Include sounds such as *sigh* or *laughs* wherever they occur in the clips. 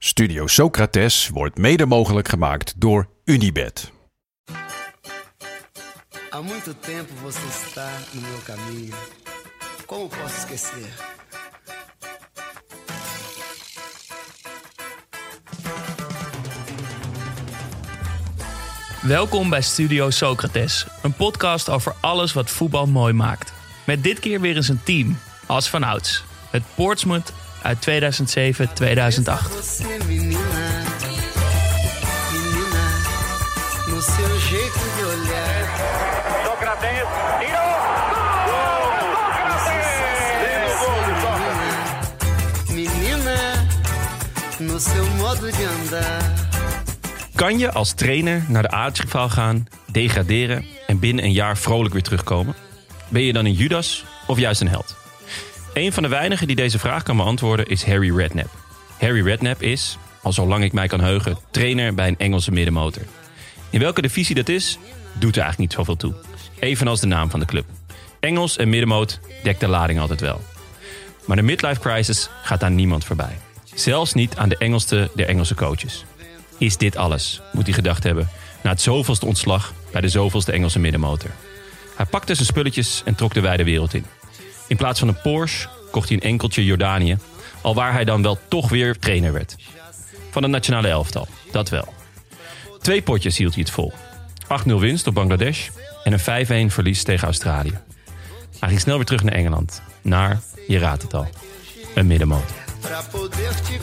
Studio Socrates wordt mede mogelijk gemaakt door Unibed. Há muito tempo você está no meu caminho. Como posso esquecer? Welkom bij Studio Socrates, een podcast over alles wat voetbal mooi maakt. Met dit keer weer eens een team, als vanouds. Het Portsmouth uit 2007-2008. Você, menina, menina, no seu jeito de olhar. Sócrates tirou. Menina, no seu modo de andar. Kan je als trainer naar de aardsrivaal gaan, degraderen en binnen een jaar vrolijk weer terugkomen? Ben je dan een Judas of juist een held? Een van de weinigen die deze vraag kan beantwoorden is Harry Redknapp. Harry Redknapp is, al zolang ik mij kan heugen, trainer bij een Engelse middenmotor. In welke divisie dat is, doet er eigenlijk niet zoveel toe. Evenals de naam van de club. Engels en middenmoot dekt de lading altijd wel. Maar de midlife crisis gaat aan niemand voorbij. Zelfs niet aan de Engelste der Engelse coaches. Is dit alles, moet hij gedacht hebben, na het zoveelste ontslag bij de zoveelste Engelse middenmotor. Hij pakte zijn spulletjes en trok de wijde wereld in. In plaats van een Porsche kocht hij een enkeltje Jordanië, alwaar hij dan wel toch weer trainer werd. Van het nationale elftal, dat wel. Twee potjes hield hij het vol. 8-0 winst op Bangladesh en een 5-1 verlies tegen Australië. Hij ging snel weer terug naar Engeland. Naar, je raadt het al, een middenmotor.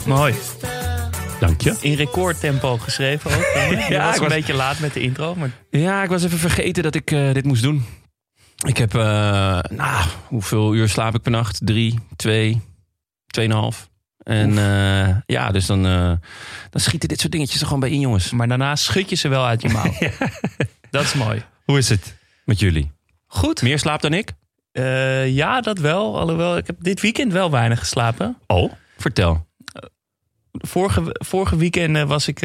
Mooi. Dank je. In recordtempo geschreven ook. *laughs* Je Ja, was ik een was- beetje laat met de intro, maar Ja, ik was even vergeten dat ik eh, dit moest doen. Ik heb, eh, nou, hoeveel uur slaap ik per nacht? Drie, twee, tweeënhalf. En eh, ja, dus dan, eh, dan schieten dit soort dingetjes er gewoon bij in, jongens. Maar daarna schud je ze wel uit je mouw. *laughs* Dat is mooi. Hoe is het met jullie? Goed. Meer slaap dan ik? Ja, dat wel. Alhoewel, ik heb dit weekend wel weinig geslapen. Oh, vertel. Vorige, vorige weekend was, ik,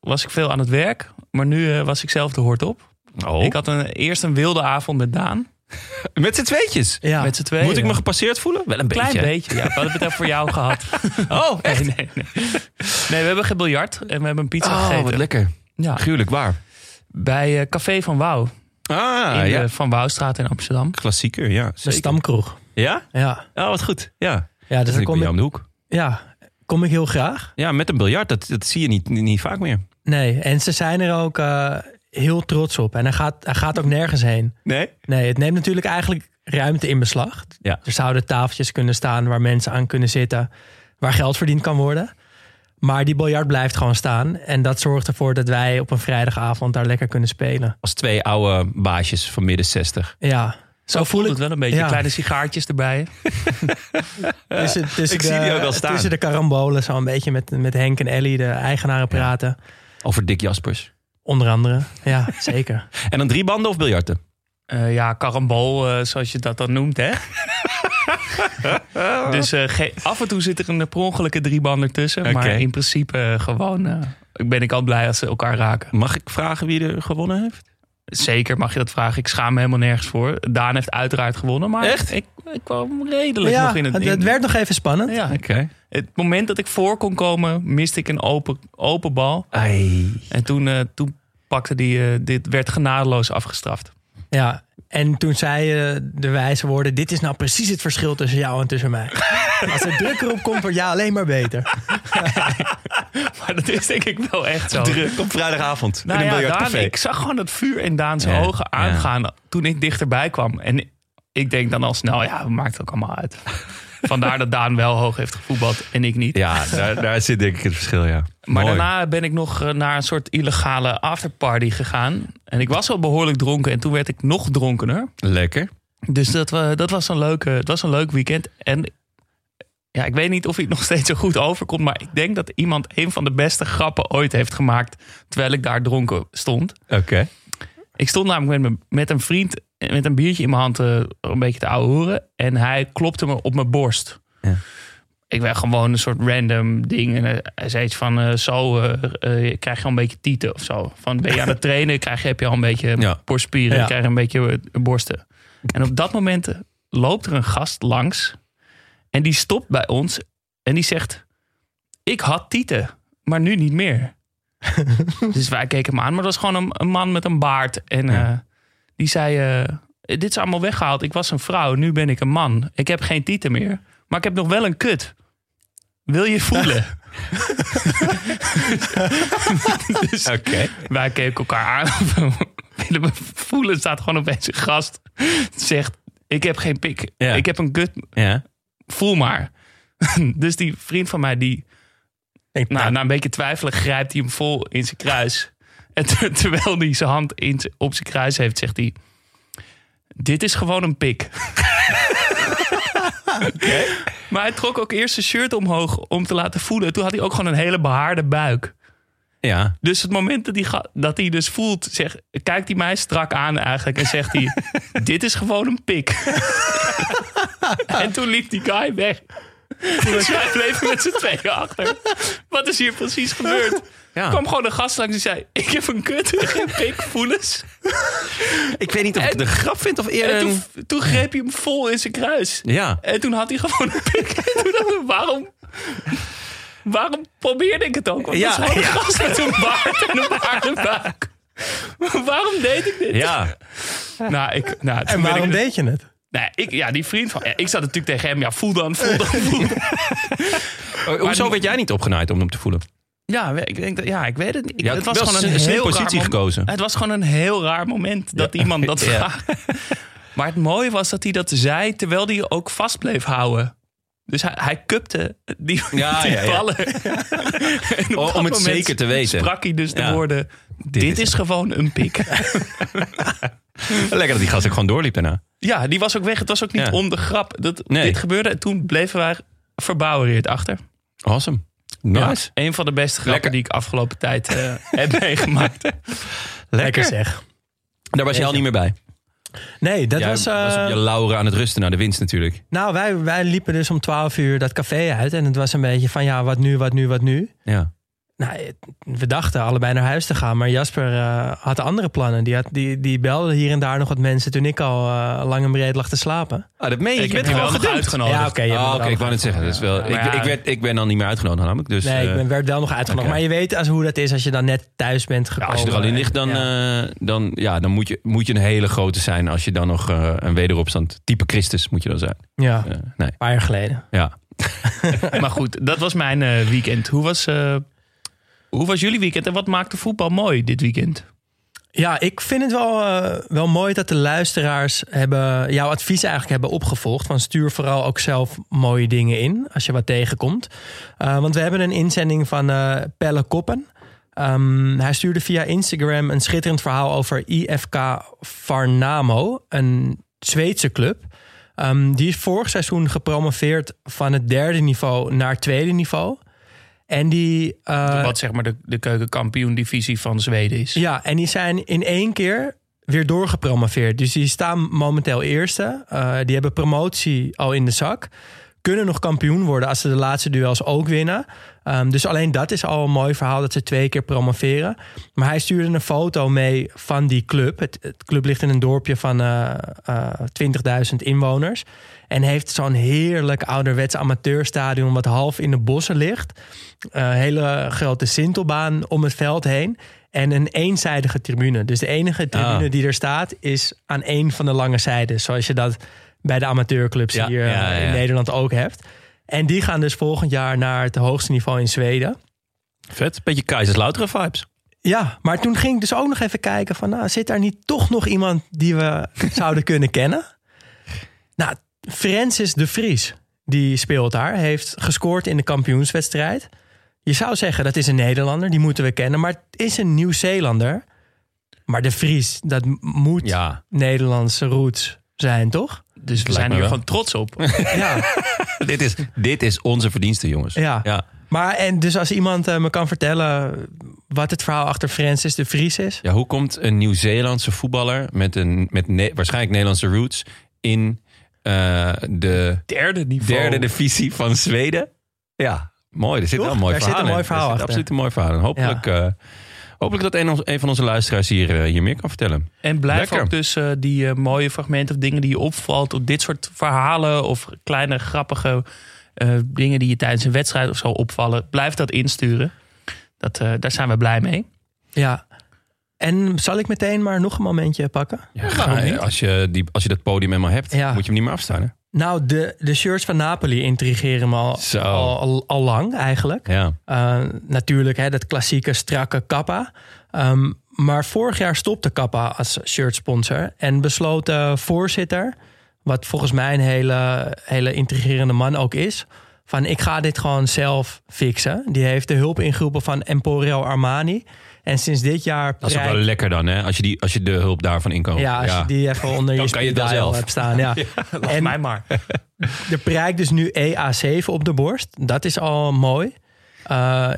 was ik veel aan het werk. Maar nu was ik zelf de hoort op. Oh, Ik had een, eerst een wilde avond met Daan. *laughs* met z'n tweetjes? Ja. Met z'n tweeën. Moet ik me gepasseerd voelen? Wel een Klein beetje. beetje. Ja, we hadden het even voor jou *laughs* gehad. Oh, echt? Nee, nee, nee. nee, we hebben gebiljart en we hebben een pizza Oh, gegeten. wat lekker. Ja, Gruwelijk, waar? bij eh, Café van Wouw. Ah, in ja. de Van Wouwstraat in Amsterdam. Klassieker, ja. De stamkroeg. Ja? Ja, Oh, wat goed. Ja. ja dus bij kom ik, om de hoek. ja, kom ik heel graag. Ja, met een biljart, dat, dat zie je niet, niet vaak meer. Nee, en ze zijn er ook eh, heel trots op. En hij gaat, hij gaat ook nergens heen. Nee? Nee, het neemt natuurlijk eigenlijk ruimte in beslag. Ja. Er zouden tafeltjes kunnen staan waar mensen aan kunnen zitten. Waar geld verdiend kan worden. Maar die biljart blijft gewoon staan. En dat zorgt ervoor dat wij op een vrijdagavond daar lekker kunnen spelen. Als twee oude baasjes van midden 60. Ja, Zo voelt het wel een beetje. Ja. Kleine sigaartjes erbij. *laughs* *laughs* tussen, tussen Ik de, zie die ook al staan. Tussen de karambolen zo een beetje met, met Henk en Ellie, de eigenaren, praten. Over Dick Jaspers. Onder andere. Ja, *laughs* zeker. En dan drie banden of biljarten? Eh, ja, karambol, eh, zoals je dat dan noemt, hè? *laughs* dus eh, af en toe zit er een per ongelukke drieband ertussen. Maar in principe gewoon... eh, ben ik al blij als ze elkaar raken. Mag ik vragen wie er gewonnen heeft? Zeker mag je dat vragen. Ik schaam me helemaal nergens voor. Daan heeft uiteraard gewonnen. Maar Echt? Ik, ik kwam redelijk ja, nog in het... het, in- het werd nog even spannend. Ja, Oké. het moment dat ik voor kon komen, miste ik een open, open bal. Ai. En toen, eh, toen pakte die, eh, dit werd genadeloos afgestraft. Ja, en toen zei eh, de wijze woorden... dit is nou precies het verschil tussen jou en tussen mij. *laughs* Als er druk erop komt, wordt ja alleen maar beter. *laughs* Maar dat is denk ik wel echt zo. Druk op vrijdagavond Nou in een ja, Daan, ik zag gewoon dat vuur in Daan zijn Ja, ogen ja. aangaan toen ik dichterbij kwam. En ik denk dan al snel, ja, het maakt ook allemaal uit. Vandaar dat Daan wel hoog heeft gevoetbald en ik niet. Ja, daar, daar zit denk ik het verschil, ja. Maar Mooi. daarna ben ik nog eh, naar een soort illegale afterparty gegaan. En ik was al behoorlijk dronken en toen werd ik nog dronkener. Lekker. Dus dat, wa- dat was, een leuke, het was een leuk weekend. En ja, ik weet niet of het nog steeds zo goed overkomt. Maar ik denk dat iemand een van de beste grappen ooit heeft gemaakt. Terwijl ik daar dronken stond. Oké. Ik stond namelijk met, me- met een vriend met een biertje in mijn hand eh, een beetje te ouwe horen. En hij klopte me op mijn borst. Ja. Ik werd gewoon een soort random ding. En hij zei iets van, eh, zo eh, krijg je al een beetje tieten of zo. Van, ben je aan het trainen, krijg je, heb je al een beetje Ja. borstspieren. Ja. krijg je een beetje borsten. En op dat moment loopt er een gast langs. En die stopt bij ons. En die zegt, ik had tieten. maar nu niet meer. *laughs* dus wij keken hem aan, maar dat was gewoon een, een man met een baard. En die zei, eh, dit is allemaal weggehaald. Ik was een vrouw, nu ben ik een man. Ik heb geen tieten meer, maar ik heb nog wel een kut. Wil je voelen? *laughs* *laughs* dus Oké. wij keken elkaar aan. *laughs* Willen we voelen? Staat gewoon opeens een gast. Zegt, ik heb geen pik. Ja. Ik heb een kut. Ja. Voel maar. dus die vriend van mij, die Ik, nou, na een beetje twijfelen grijpt hij hem vol in zijn kruis. En *laughs* ter- terwijl hij zijn hand in, op zijn kruis heeft, zegt hij... Dit is gewoon een pik. *laughs* Maar hij trok ook eerst zijn shirt omhoog om te laten voelen. Toen had hij ook gewoon een hele behaarde buik. Ja. Dus het moment dat hij, dat hij dus voelt, zegt, kijkt hij mij strak aan eigenlijk. En zegt hij, *laughs* dit is gewoon een pik. en toen liep die guy weg. Dus wij *laughs* bleven met z'n tweeën achter. Wat is hier precies gebeurd? Ja. Er kwam gewoon een gast langs die zei, ik heb een kut, *laughs* geen pik, voel eens. Ik weet niet of ik het een grap vind of eerder En toen, toen greep hij hem vol in zijn kruis. Ja. En toen had hij gewoon een pik. *laughs* En toen dacht ik, waarom... Waarom probeerde ik het ook? Want Ja, het was gewoon een ja. gast met een baard en een baard buik. Waarom deed ik dit? Ja. Nou, ik, nou, en waarom ik, deed je het? Nee, ik, ja, die vriend van... ja, ik zat natuurlijk tegen hem, ja, voel dan, voel dan, voel dan. *laughs* Hoezo werd jij niet opgenaaid om hem te voelen? Ja, ik denk dat, ja, ik weet het niet. Ik- het was wel gewoon een een heel raar positie mom- gekozen. Het was gewoon een heel raar moment dat iemand dat *laughs* Ja. vraagt. *laughs* Maar het mooie was dat hij dat zei terwijl hij ook vast bleef houden. Dus hij, hij cupte die, Ja, die ja, ja. ballen. En op dat om het moment zeker te weten. Sprak hij dus de Ja. woorden: Dit, is is, gewoon een pik. *laughs* Lekker dat die gast ook gewoon doorliep daarna. ja, die was ook weg. Het was ook niet Ja. om de grap. Dat, Nee. Dit gebeurde. En toen bleven wij verbouwereerd achter. Awesome. Nice. Ja, een van de beste grappen Lekker. die ik afgelopen tijd eh, *laughs* heb meegemaakt. Lekker zeg. Daar was je al niet meer bij. Nee, dat Jij was... was op eh, je lauren aan het rusten naar de winst natuurlijk. nou, wij, wij liepen dus om 12 uur dat café uit. En het was een beetje van ja, wat nu, wat nu, wat nu. Ja. Nou, we dachten allebei naar huis te gaan. Maar Jasper eh, had andere plannen. Die, had, die, die belde hier en daar nog wat mensen toen ik al eh, lang en breed lag te slapen. Ah, dat meen je. ik je heb bent je wel gewoon nog uitgenodigd. Ja, oké. Ah, oké, wel ik wou net zeggen. Dat is wel, ik, ja. ik, werd, ik ben dan niet meer uitgenodigd namelijk. Dus, Nee, ik eh, ben, werd wel nog uitgenodigd. Maar je weet als hoe dat is als je dan net thuis bent ja, gekomen. als je er al in ligt, dan, Ja. eh, dan, ja, dan moet, je, moet je een hele grote zijn. Als je dan nog een wederopstand, type Christus moet je dan zijn. ja, Eh, een nee, paar jaar geleden. ja. *laughs* Maar goed, dat was mijn eh, weekend. Hoe was, eh, hoe was jullie weekend en wat maakte voetbal mooi dit weekend? Ja, ik vind het wel, eh, wel mooi dat de luisteraars hebben, jouw advies eigenlijk hebben opgevolgd. Van stuur vooral ook zelf mooie dingen in als je wat tegenkomt. Eh, want we hebben een inzending van eh, Pelle Koppen. Ehm, hij stuurde via Instagram een schitterend verhaal over IFK Varnamo, een Zweedse club. Ehm, die is vorig seizoen gepromoveerd van het derde niveau naar het tweede niveau. En die, eh, wat zeg maar de, de keukenkampioen-divisie van Zweden is. ja, en die zijn in één keer weer doorgepromoveerd. Dus die staan momenteel eerste. Eh, die hebben promotie al in de zak. Kunnen nog kampioen worden als ze de laatste duels ook winnen. Ehm, dus alleen dat is al een mooi verhaal dat ze twee keer promoveren. Maar hij stuurde een foto mee van die club. Het, het club ligt in een dorpje van eh eh 20.000 inwoners. En heeft zo'n heerlijk ouderwets amateurstadion... wat half in de bossen ligt. Een hele grote sintelbaan om het veld heen. En een eenzijdige tribune. Dus de enige tribune Ah. die er staat... is aan één van de lange zijden. Zoals je dat bij de amateurclubs Ja, hier ja, eh, ja. in Nederland ook hebt. En die gaan dus volgend jaar naar het hoogste niveau in Zweden. Vet. Beetje Kaiserslauteren vibes. Ja, maar toen ging ik dus ook nog even kijken van... Nou, zit daar niet toch nog iemand die we *laughs* zouden kunnen kennen? Nou, Francis de Vries, die speelt daar. Heeft gescoord in de kampioenswedstrijd. Je zou zeggen, dat is een Nederlander, die moeten we kennen. Maar het is een Nieuw-Zeelander. Maar de Vries, dat moet Ja. Nederlandse roots zijn, toch? Dus we zijn hier wel. gewoon trots op. *laughs* Ja, dit, is, dit is onze verdienste, jongens. ja. Ja. Maar en dus als iemand eh, me kan vertellen wat het verhaal achter Francis de Vries is... Ja, hoe komt een Nieuw-Zeelandse voetballer met, een, met ne- waarschijnlijk Nederlandse roots in eh, de Derde niveau. derde divisie van Zweden? Ja, mooi. Er zit Toch? wel een mooi Daar zit verhaal een mooi verhaal Er absoluut een mooi verhaal in. Hopelijk, eh, hopelijk dat een, een van onze luisteraars hier, eh, hier meer kan vertellen. En blijf Lekker. ook dus die mooie fragmenten of dingen die je opvalt... of dit soort verhalen of kleine grappige eh, dingen die je tijdens een wedstrijd of zo opvallen... blijf dat insturen. Dat, eh, daar zijn we blij mee. Ja. En zal ik meteen maar nog een momentje pakken? Ja, ga- als, je die, als je dat podium helemaal hebt, Ja. moet je hem niet meer afstaan. Hè? Nou, de, de shirts van Napoli intrigeren me al, al, al, al lang eigenlijk. Ja. Uh, natuurlijk, hè, dat klassieke strakke Kappa. Um, maar vorig jaar stopte Kappa als shirtsponsor. En besloot de voorzitter, wat volgens mij een hele, hele intrigerende man ook is... van ik ga dit gewoon zelf fixen. Die heeft de hulp ingeroepen van Emporio Armani. En sinds dit jaar... Dat is ook wel lekker dan, hè? Als je, die, als je de hulp daarvan in kan. Ja, als je die even onder je Dan kan je het wel speed dial zelf. hebt staan. Ja. *laughs* En mij maar. *laughs* Er prijkt dus nu EA7 op de borst. Dat is al mooi. Uh,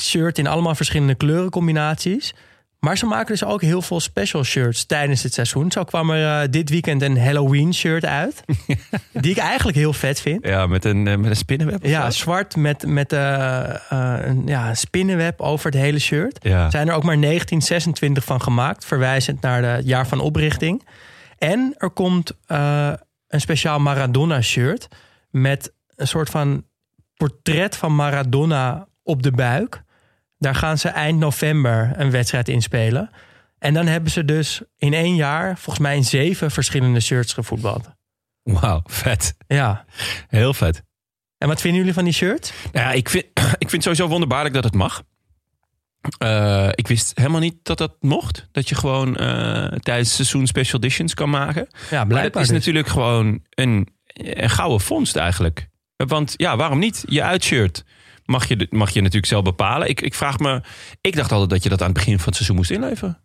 shirt in allemaal verschillende kleurencombinaties. Maar ze maken dus ook heel veel special shirts tijdens het seizoen. Zo kwam er uh, dit weekend een Halloween shirt uit. *laughs* die ik eigenlijk heel vet vind. Ja, met een, eh, met een spinnenweb. Ja, zo? zwart met, met uh, een ja, spinnenweb over het hele shirt. Ja. Zijn er ook maar 1926 van gemaakt. Verwijzend naar het jaar van oprichting. En er komt een speciaal Maradona shirt. Met een soort van portret van Maradona op de buik. Daar gaan ze eind november een wedstrijd in spelen. En dan hebben ze dus in één jaar volgens mij in zeven verschillende shirts gevoetbald. Wauw, vet. Ja. Heel vet. En wat vinden jullie van die shirt? Nou ja, ik vind, *clears throat* ik vind sowieso wonderbaarlijk dat het mag. Uh, ik wist helemaal niet dat dat mocht. Dat je gewoon uh, tijdens seizoen special editions kan maken. Ja, maar het is dus. natuurlijk gewoon een, een gouden vondst eigenlijk. Want ja, waarom niet? Je uitshirt mag je, mag je natuurlijk zelf bepalen. Ik, ik vraag me, ik dacht altijd dat je dat aan het begin van het seizoen moest inleveren.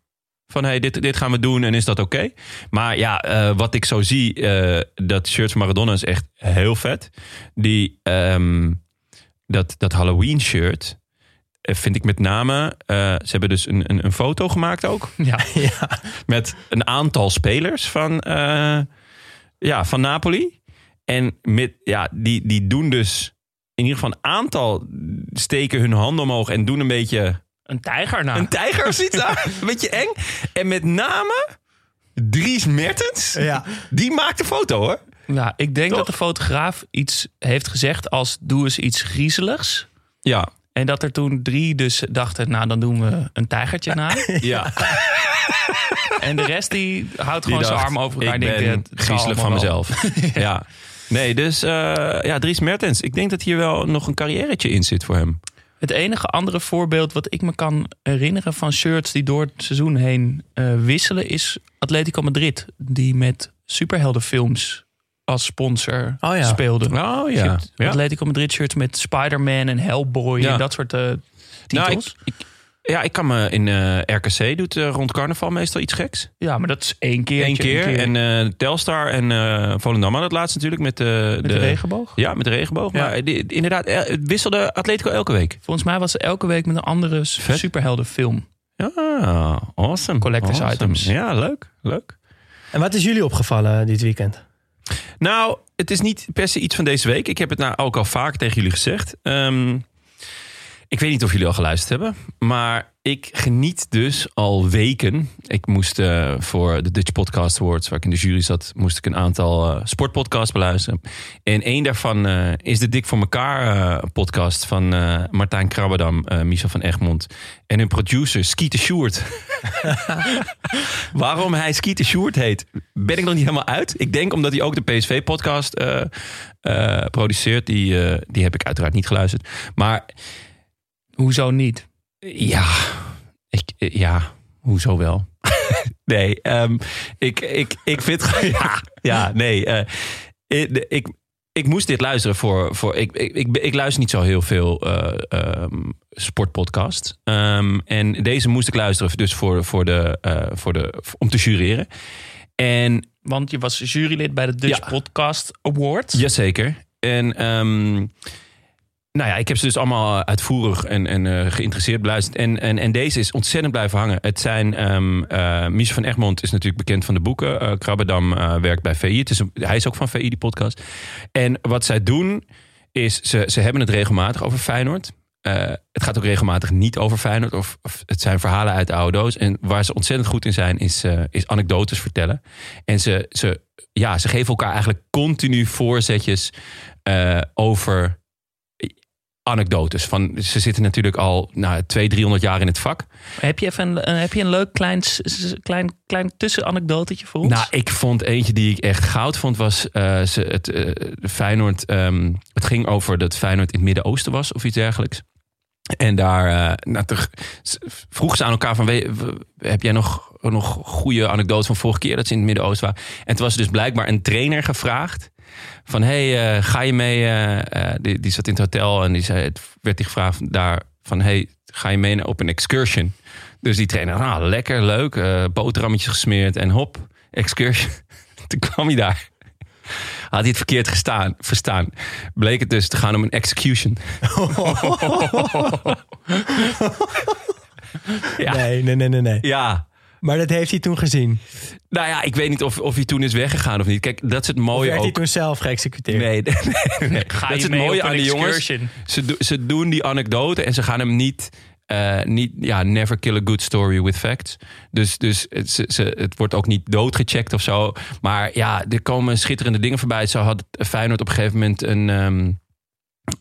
Van hey, dit, dit gaan we doen en is dat oké? Okay? Maar ja, uh, wat ik zo zie, uh, dat shirt van Maradona is echt heel vet. Die, um, dat, dat Halloween shirt eh, vind ik met name... Uh, ze hebben dus een, een, een, foto gemaakt ook. *laughs* Ja. *laughs* ja. Met een aantal spelers van, uh, ja, van Napoli. En met, ja, die, die doen dus in ieder geval een aantal steken hun handen omhoog en doen een beetje... Een tijger na. Een tijger ziet *laughs* daar. een beetje eng. En met name Dries Mertens. Ja. Die maakt de foto hoor. Ja, ik denk Toch? dat de fotograaf iets heeft gezegd als doe eens iets griezeligs. Ja. En dat er toen drie dus dachten, nou dan doen we een tijgertje na. *laughs* Ja. en de rest die houdt gewoon Die zijn arm over elkaar. Ik en ben griezelig van wel. mezelf. *laughs* ja. Nee, dus uh, ja, Dries Mertens. Ik denk dat hier wel nog een carrièretje in zit voor hem. Het enige andere voorbeeld wat ik me kan herinneren van shirts die door het seizoen heen uh, wisselen is Atletico Madrid. Die met superheldenfilms als sponsor oh ja. speelde. Oh ja. Atletico Madrid shirts met Spider-Man en Hellboy Ja. en dat soort uh, titels. Nou, ik, ik, ja, ik kan me in uh, RKC doet uh, rond carnaval meestal iets geks. ja, maar dat is één keer. Eén keer. En uh, Telstar en uh, Volendam hadden het laatst natuurlijk met, de, met de, regenboog. Ja, met de regenboog. Ja. Maar die, inderdaad, eh, het wisselde Atletico elke week. Volgens mij was ze elke week met een andere Vet. superheldenfilm. Ja, awesome. Collectors awesome. items. Ja, leuk. Leuk. En wat is jullie opgevallen dit weekend? Nou, het is niet per se iets van deze week. Ik heb het nou ook al vaak tegen jullie gezegd. Um, ik weet niet of jullie al geluisterd hebben. Maar ik geniet dus al weken. Ik moest uh, voor de Dutch Podcast Awards, waar ik in de jury zat, moest ik een aantal uh, sportpodcasts beluisteren. En één daarvan uh, is de Dik voor elkaar podcast van Martijn Krabbedam, Michel van Egmond en hun producer Skeeter Sjoerd. *laughs* Waarom hij Skeeter Sjoerd heet, ben ik nog niet helemaal uit. Ik denk omdat hij ook de PSV-podcast produceert. Die, die heb ik uiteraard niet geluisterd. Maar Hoezo niet? Ja, ik, ja hoezo wel? *laughs* nee, um, ik, ik, ik vind... *laughs* ja, ja, nee. Uh, ik, ik, ik moest dit luisteren voor... voor ik, ik, ik, ik luister niet zo heel veel uh, um, sportpodcasts. Um, en deze moest ik luisteren dus voor, voor de, uh, voor de, om te jureren. En, Want je was jurylid bij de Dutch Ja. Podcast Awards. Jazeker. En... Nou ja, ik heb ze dus allemaal uitvoerig en, en uh, geïnteresseerd beluisterd. En, en, en deze is ontzettend blijven hangen. Het zijn, um, Michel van Egmond is natuurlijk bekend van de boeken. Uh, Krabbedam werkt bij VI. Is hij is ook van VI, die podcast. En wat zij doen, is ze, ze hebben het regelmatig over Feyenoord. het gaat ook regelmatig niet over Feyenoord. Of, of, het zijn verhalen uit de oude doos. En waar ze ontzettend goed in zijn, is, is anekdotes vertellen. En ze, ze, ja, ze geven elkaar eigenlijk continu voorzetjes over anekdotes. Van, ze zitten natuurlijk al nou, 200, 300 jaar in het vak. Heb je even een, eh, heb je een leuk klein, klein, klein tussenanekdotetje voor ons? Nou, ik vond eentje die ik echt goud vond, was eh, ze, het eh, Feyenoord. ehm, het ging over dat Feyenoord in het Midden-Oosten was of iets dergelijks. En daar eh, nou, vroegen ze aan elkaar van, we- we- heb jij nog, nog goede anekdotes van vorige keer dat ze in het Midden-Oosten waren? En het was dus blijkbaar een trainer gevraagd van, hey, eh, ga je mee? eh, eh, die, die zat in het hotel en die zei, het werd hij gevraagd daar van, hey, ga je mee op een excursion? Dus die trainer, ah, lekker, leuk, eh boterhammetjes gesmeerd en hop, excursion. *laughs* Toen kwam hij daar. Had hij het verkeerd gestaan, verstaan. Bleek het dus te gaan om een execution. *laughs* *laughs* ja. Nee, nee, nee, nee, nee. ja. Maar dat heeft hij toen gezien. Nou ja, ik weet niet of, of hij toen is weggegaan of niet. Kijk, dat is het Of mooie werd hij ook. toen zelf geëxecuteerd? Nee, *laughs* nee, nee, nee. Ga dat je is het mooie aan die jongens. Ze, ze doen die anekdote en ze gaan hem niet... eh, niet ja, never kill a good story with facts. Dus, dus het, ze, ze- het wordt ook niet doodgecheckt of zo. Maar ja, er komen schitterende dingen voorbij. Zo had Feyenoord op een gegeven moment een... ehm,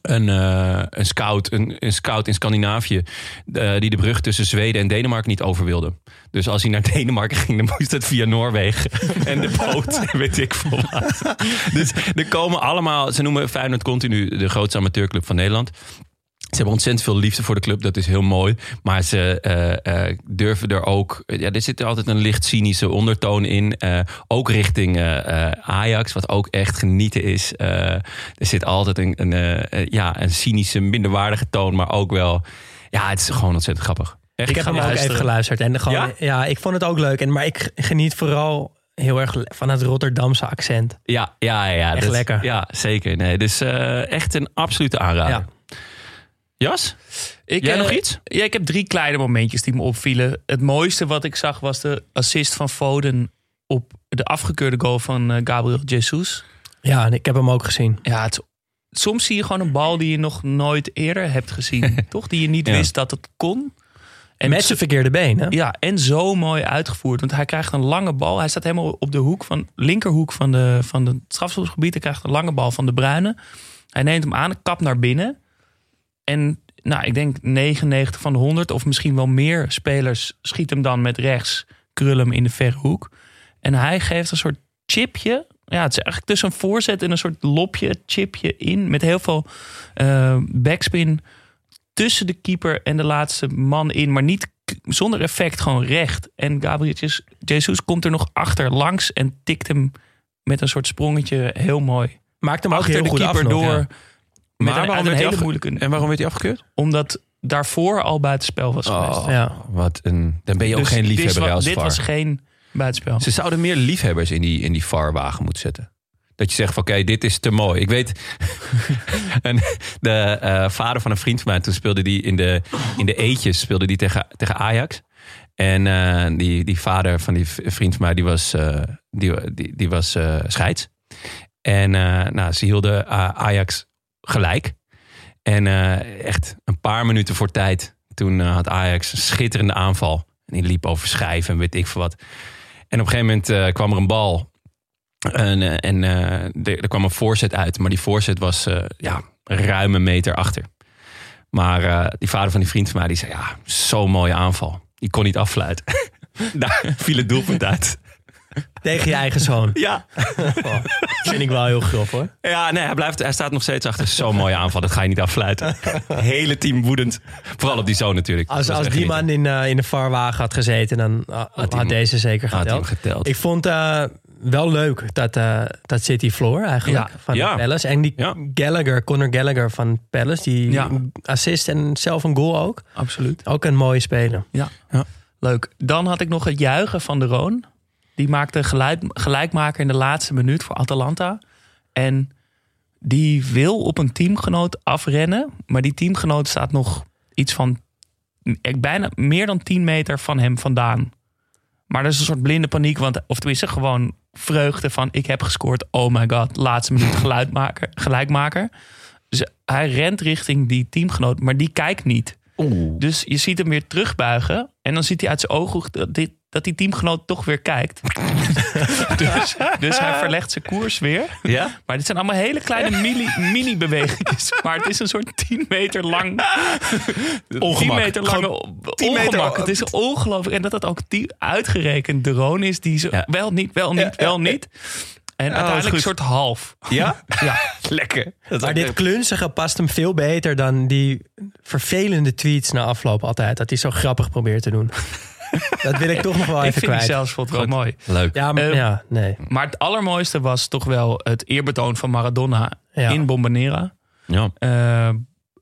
een, eh, een, scout, een, een scout in Scandinavië. eh, die de brug tussen Zweden en Denemarken niet over wilde. Dus als hij naar *laughs* Denemarken ging, dan moest het via Noorwegen. *laughs* en de boot, *laughs* weet ik veel wat. Dus er komen allemaal. Ze noemen Feyenoord continu de grootste amateurclub van Nederland. Ze hebben ontzettend veel liefde voor de club, dat is heel mooi. Maar ze eh, eh, durven er ook. Ja, er zit er altijd een licht cynische ondertoon in. eh, ook richting Ajax, wat ook echt genieten is. Er zit altijd een, een, ja, een cynische, minderwaardige toon, maar ook wel. Ja, het is gewoon ontzettend grappig. Echt Ik heb hem ook even geluisterd. En gewoon, Ja? ja? ik vond het ook leuk. En, maar ik geniet vooral heel erg van het Rotterdamse accent. Ja, ja, ja. Echt dat- lekker. Ja, zeker. Nee, dus echt een absolute aanrader. Ja. Jas? Ik, Jij eh, nog iets? Ja, ik heb drie kleine momentjes die me opvielen. Het mooiste wat ik zag was de assist van Foden op de afgekeurde goal van eh, Gabriel Jesus. Ja, en ik heb hem ook gezien. Ja, het, soms zie je gewoon een bal die je nog nooit eerder hebt gezien. *laughs* toch? Die je niet Ja. wist dat het kon. En Met zijn verkeerde been, hè? Ja, en zo mooi uitgevoerd. Want hij krijgt een lange bal. Hij staat helemaal op de hoek van linkerhoek van, de, van het strafschopgebied. Hij krijgt een lange bal van de Bruine. Hij neemt hem aan, kap naar binnen. En nou, ik denk 99 van de 100 of misschien wel meer spelers schiet hem dan met rechts, krul hem in de verre hoek. En hij geeft een soort chipje. Ja, het is eigenlijk tussen een voorzet en een soort lopje, chipje in. Met heel veel eh, backspin tussen de keeper en de laatste man in. Maar niet zonder effect, gewoon recht. En Gabriel Jesus- komt er nog achter langs en tikt hem met een soort sprongetje heel mooi. Maakt hem ook Achter heel de goed keeper af nog, door. ja. Met Maar een, waarom een werd hele afge- moeilijke... En waarom werd hij afgekeurd? Omdat daarvoor al buitenspel was geweest. Oh, Ja. wat een. Dan ben je ook Dus geen dit liefhebber wa- als Dit VAR. was geen buitenspel. Ze zouden meer liefhebbers in die, in die VAR-wagen moeten zetten. Dat je zegt van oké, dit is te mooi. Ik weet, *laughs* en de eh, vader van een vriend van mij, toen speelde die in de, in de eetjes speelde die tegen, tegen Ajax. En eh, die, die vader van die vriend van mij, die was, eh, die, die, die was eh, scheids. En eh, nou, ze hielden Ajax gelijk. En eh, echt een paar minuten voor tijd, toen eh, had Ajax een schitterende aanval. En die liep over schijven en weet ik veel wat. En op een gegeven moment eh, kwam er een bal. En, en er, er kwam een voorzet uit. Maar die voorzet was ja, ruim een meter achter. Maar die vader van die vriend van mij, die zei... Ja, zo'n mooie aanval. Die kon niet affluiten. *laughs* Daar viel het doelpunt uit. Tegen je eigen zoon. Ja, Vind ik wel heel grof, hoor. ja nee, hij, blijft, hij staat nog steeds achter. Zo'n mooie aanval, dat ga je niet affluiten. Hele team woedend. Vooral op die zoon natuurlijk. Als, als die man in, eh, in de VAR-wagen had gezeten, dan uh, had, deze zeker Had geteld. Ik vond eh wel leuk dat, eh, dat City Floor eigenlijk Ja. van Ja. Palace. En die Ja. Gallagher, Conor Gallagher van Palace, die Ja. assist en zelf een goal ook. Absoluut. Ook een mooie speler. Ja. Ja. Leuk. Dan had ik nog het juichen van de Roon. Die maakte gelijk, gelijkmaker in de laatste minuut voor Atalanta. En die wil op een teamgenoot afrennen. Maar die teamgenoot staat nog iets van... bijna meer dan 10 meter van hem vandaan. Maar dat is een soort blinde paniek. Want, of tenminste gewoon vreugde van... ik heb gescoord, oh my god. Laatste minuut *laughs* geluidmaker, gelijkmaker. Dus hij rent richting die teamgenoot. Maar die kijkt niet. Oeh. Dus je ziet hem weer terugbuigen. En dan ziet hij uit zijn ooghoek dat dit dat die teamgenoot toch weer kijkt. *laughs* dus, dus hij verlegt zijn koers weer. Ja? Maar dit zijn allemaal hele kleine mini- mini-bewegingjes. *laughs* maar het is een soort 10 meter lang... 10 Ongemak. meter lange Gewoon 10 meter- ongemak. Het is ongelooflijk. En dat dat ook die uitgerekend drone is die ze Ja. wel niet, wel niet, wel niet. En uiteindelijk een soort half. Ja? *laughs* Ja. Lekker. Dat Maar dit klunzige past hem veel beter dan die vervelende tweets na afloop altijd. Dat hij zo grappig probeert te doen. Dat wil ik toch nog wel Ik even vind die kwijt. zelfs vond het wel mooi. Leuk. Ja, maar, Eh, ja, nee. Maar het allermooiste was toch wel het eerbetoon van Maradona Ja. in Bombonera. Ja. Eh,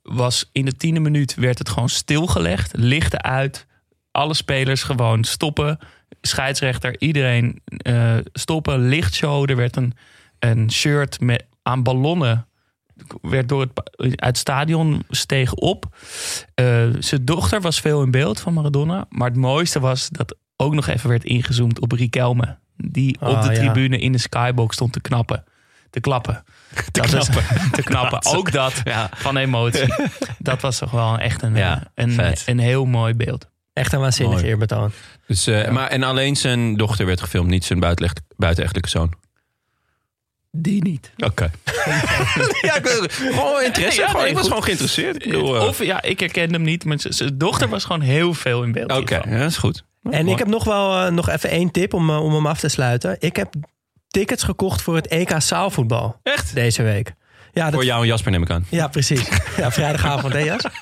was in de tiende minuut werd het gewoon stilgelegd. Lichten uit. Alle spelers gewoon stoppen. Scheidsrechter, iedereen eh, stoppen. Lichtshow. Er werd een, een shirt met, aan ballonnen. Werd door het, uit het stadion steeg op. Eh, zijn dochter was veel in beeld van Maradona. Maar het mooiste was dat ook nog even werd ingezoomd op Riquelme. Die op Ah, de ja. tribune in de skybox stond te knappen. Te klappen. *laughs* *laughs* Te knappen. *laughs* te knappen. Ook dat Ja. van emotie. Dat was toch wel echt een, Ja, een, een heel mooi beeld. Echt een waanzinnig eerbetoon. Dus, eh, maar, en alleen zijn dochter werd gefilmd, niet zijn buitenecht- buitenechtelijke zoon. Die niet. Oké. *laughs* ja, ik gewoon interesse. Ja, gewoon, nee, ik was goed. gewoon geïnteresseerd. Ik bedoel, eh, Of ja, ik herkende hem niet. Maar zijn dochter was gewoon heel veel in beeld. Oké, ja, dat is goed. En ik heb nog wel eh, nog even één tip om, eh, om hem af te sluiten. Ik heb tickets gekocht voor het EK zaalvoetbal Echt? deze week. Ja, dat Voor jou en Jasper neem ik aan. Ja, precies. *laughs* Ja, vrijdagavond, hè Jas? *laughs*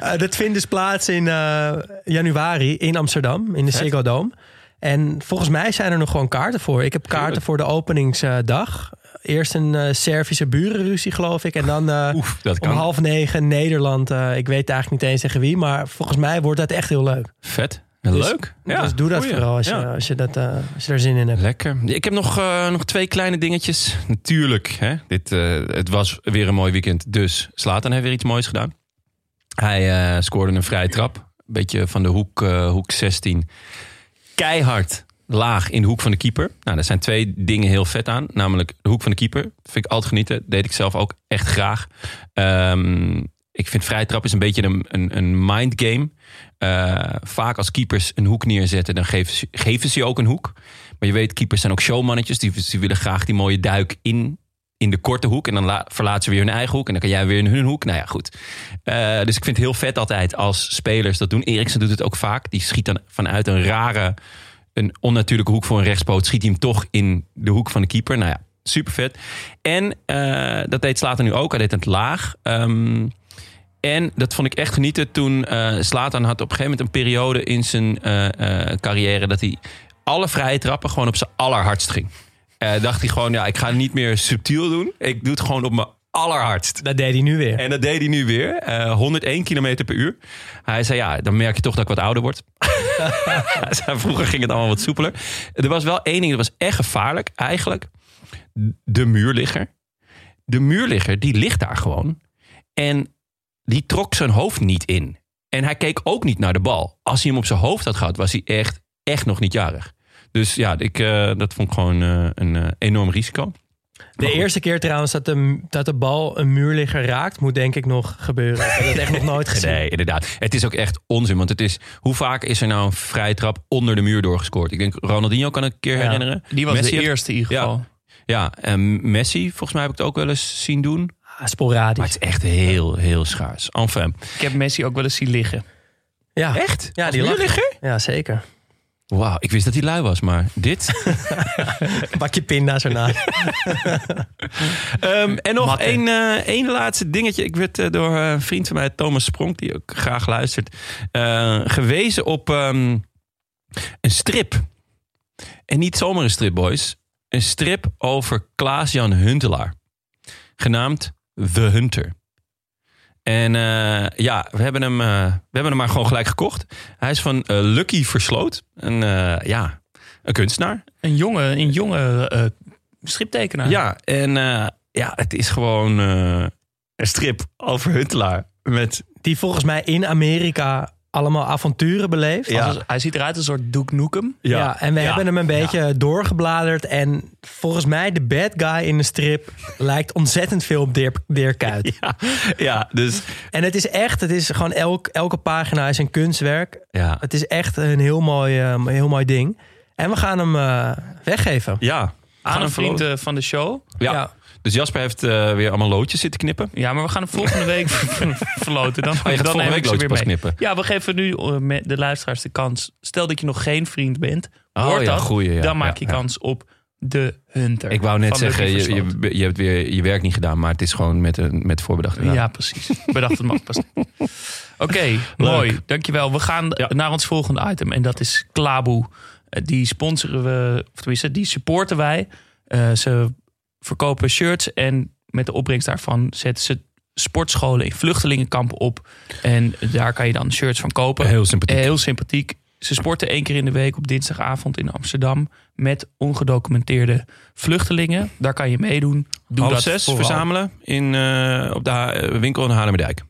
Eh, dat vindt dus plaats in eh, januari in Amsterdam, in de Ziggo Dome. En volgens mij zijn er nog gewoon kaarten voor. Ik heb kaarten voor de openingsdag. Eerst een eh, Servische burenruzie, geloof ik. En dan Oef, dat om half negen Nederland. eh, ik weet eigenlijk niet eens tegen wie. Maar volgens mij wordt dat echt heel leuk. Vet. Dus- leuk. Ja, dus doe dat goeie. vooral als, Ja. je, als, je dat, als je daar zin in hebt. Lekker. Ik heb nog, nog twee kleine dingetjes. Natuurlijk, hè, dit, het was weer een mooi weekend. Dus Slatan heeft weer iets moois gedaan. Hij scoorde een vrije trap. Een beetje van de hoek, hoek 16. Keihard laag in de hoek van de keeper. Nou, daar zijn twee dingen heel vet aan. Namelijk de hoek van de keeper. Vind ik altijd genieten. Deed ik zelf ook echt graag. Ehm, ik vind vrije trap is een beetje een, een, een mind game. Eh, vaak als keepers een hoek neerzetten, dan geven ze, geven ze je ook een hoek. Maar je weet, keepers zijn ook showmannetjes. Die, die willen graag die mooie duik in, in de korte hoek. En dan la- verlaten ze weer hun eigen hoek. En dan kan jij weer in hun hoek. Nou ja, goed. Eh, dus ik vind het heel vet altijd als spelers dat doen. Eriksen doet het ook vaak. Die schiet dan vanuit een rare, een onnatuurlijke hoek voor een rechtspoot. Schiet hij hem toch in de hoek van de keeper. Nou ja, super vet. En eh, dat deed Slater nu ook. Hij deed het laag. Ehm, en dat vond ik echt genieten toen eh Slatan had op een gegeven moment een periode in zijn eh, eh, carrière dat hij alle vrije trappen gewoon op zijn allerhardst ging. Eh, dacht hij gewoon, ja, ik ga niet meer subtiel doen. Ik doe het gewoon op mijn allerhardst. Dat deed hij nu weer. En dat deed hij nu weer. eh 101 km per uur. Hij zei, ja, dan merk je toch dat ik wat ouder word. *laughs* *laughs* Vroeger ging het allemaal wat soepeler. Er was wel één ding, dat was echt gevaarlijk. Eigenlijk, de muurligger. De muurligger, die ligt daar gewoon. En die trok zijn hoofd niet in. En hij keek ook niet naar de bal. Als hij hem op zijn hoofd had gehad, was hij echt, echt nog niet jarig. Dus ja, ik, eh, dat vond ik gewoon eh, een eh, enorm risico. De eerste keer trouwens dat de, dat de bal een muurligger raakt, moet denk ik nog gebeuren. Ik heb dat echt nog nooit *laughs* gezien. Nee, inderdaad. Het is ook echt onzin. Want het is, hoe vaak is er nou een vrije trap onder de muur doorgescoord? Ik denk, Ronaldinho kan ik een keer Ja. herinneren. Die was Messi de eerste in ieder geval. Ja, en Messi, volgens mij heb ik het ook wel eens zien doen. Ah, sporadisch. Maar het is echt heel, heel schaars. Enfin. Ik heb Messi ook wel eens zien liggen. Ja, Echt? Ja, Als die muurligger? ja zeker. Wauw, ik wist dat hij lui was, maar dit... *laughs* Pak je pinda's ernaast. *laughs* Ehm, en nog één, eh, één laatste dingetje. Ik werd eh, door een vriend van mij, Thomas Spronk, die ook graag luistert, eh, gewezen op ehm, een strip. En niet zomaar een strip, boys. Een strip over Klaas-Jan Huntelaar. Genaamd The Hunter. En eh, ja, we hebben, hem, eh, we hebben hem maar gewoon gelijk gekocht. Hij is van eh, Lucky Versloot. Een, eh, ja, een kunstenaar. Een jonge, een jonge eh, striptekenaar. Ja, en eh, ja, het is gewoon eh, een strip over Huntelaar. Met, Die volgens mij in Amerika allemaal avonturen beleefd. Ja. Als- hij ziet eruit als een soort Duke Nukem. Ja, en we Ja. hebben hem een beetje doorgebladerd. En volgens mij de bad guy in de strip *laughs* lijkt ontzettend veel op Dirk, Dirk Kuyt. *laughs* Ja, ja, dus En het is echt, het is gewoon elk, elke pagina is een kunstwerk. ja. Het is echt een heel mooi, eh, heel mooi ding. En we gaan hem eh, weggeven. ja. Aan een vriend eh, van de show. Ja. Dus Jasper heeft eh, weer allemaal loodjes zitten knippen. Ja, maar we gaan hem volgende week *laughs* verloten. Dan, Oh, je gaat dan volgende week loodjes weer pas mee. knippen. Ja, we geven nu eh, de luisteraars de kans. Stel dat je nog geen vriend bent. Oh, ja, dat, goeie, ja. dan maak je kans op de Hunter. Ik wou net zeggen, je, je, je hebt weer je werk niet gedaan, maar het is gewoon met, een, met voorbedacht gedaan. Ja, precies. Bedacht het mag pas. *laughs* Oké, mooi. Dankjewel. We gaan Ja. naar ons volgende item. En dat is Klaboe. Eh, Die sponsoren we, of tenminste, die supporten wij. Ze verkopen shirts en met de opbrengst daarvan zetten ze sportscholen in vluchtelingenkampen op. En daar kan je dan shirts van kopen. Heel sympathiek. Heel sympathiek. Ze sporten één keer in de week op dinsdagavond in Amsterdam met ongedocumenteerde vluchtelingen. Daar kan je meedoen. Doe Half dat zes vooral. verzamelen in, eh, op de eh, winkel in Haarlemmerdijk.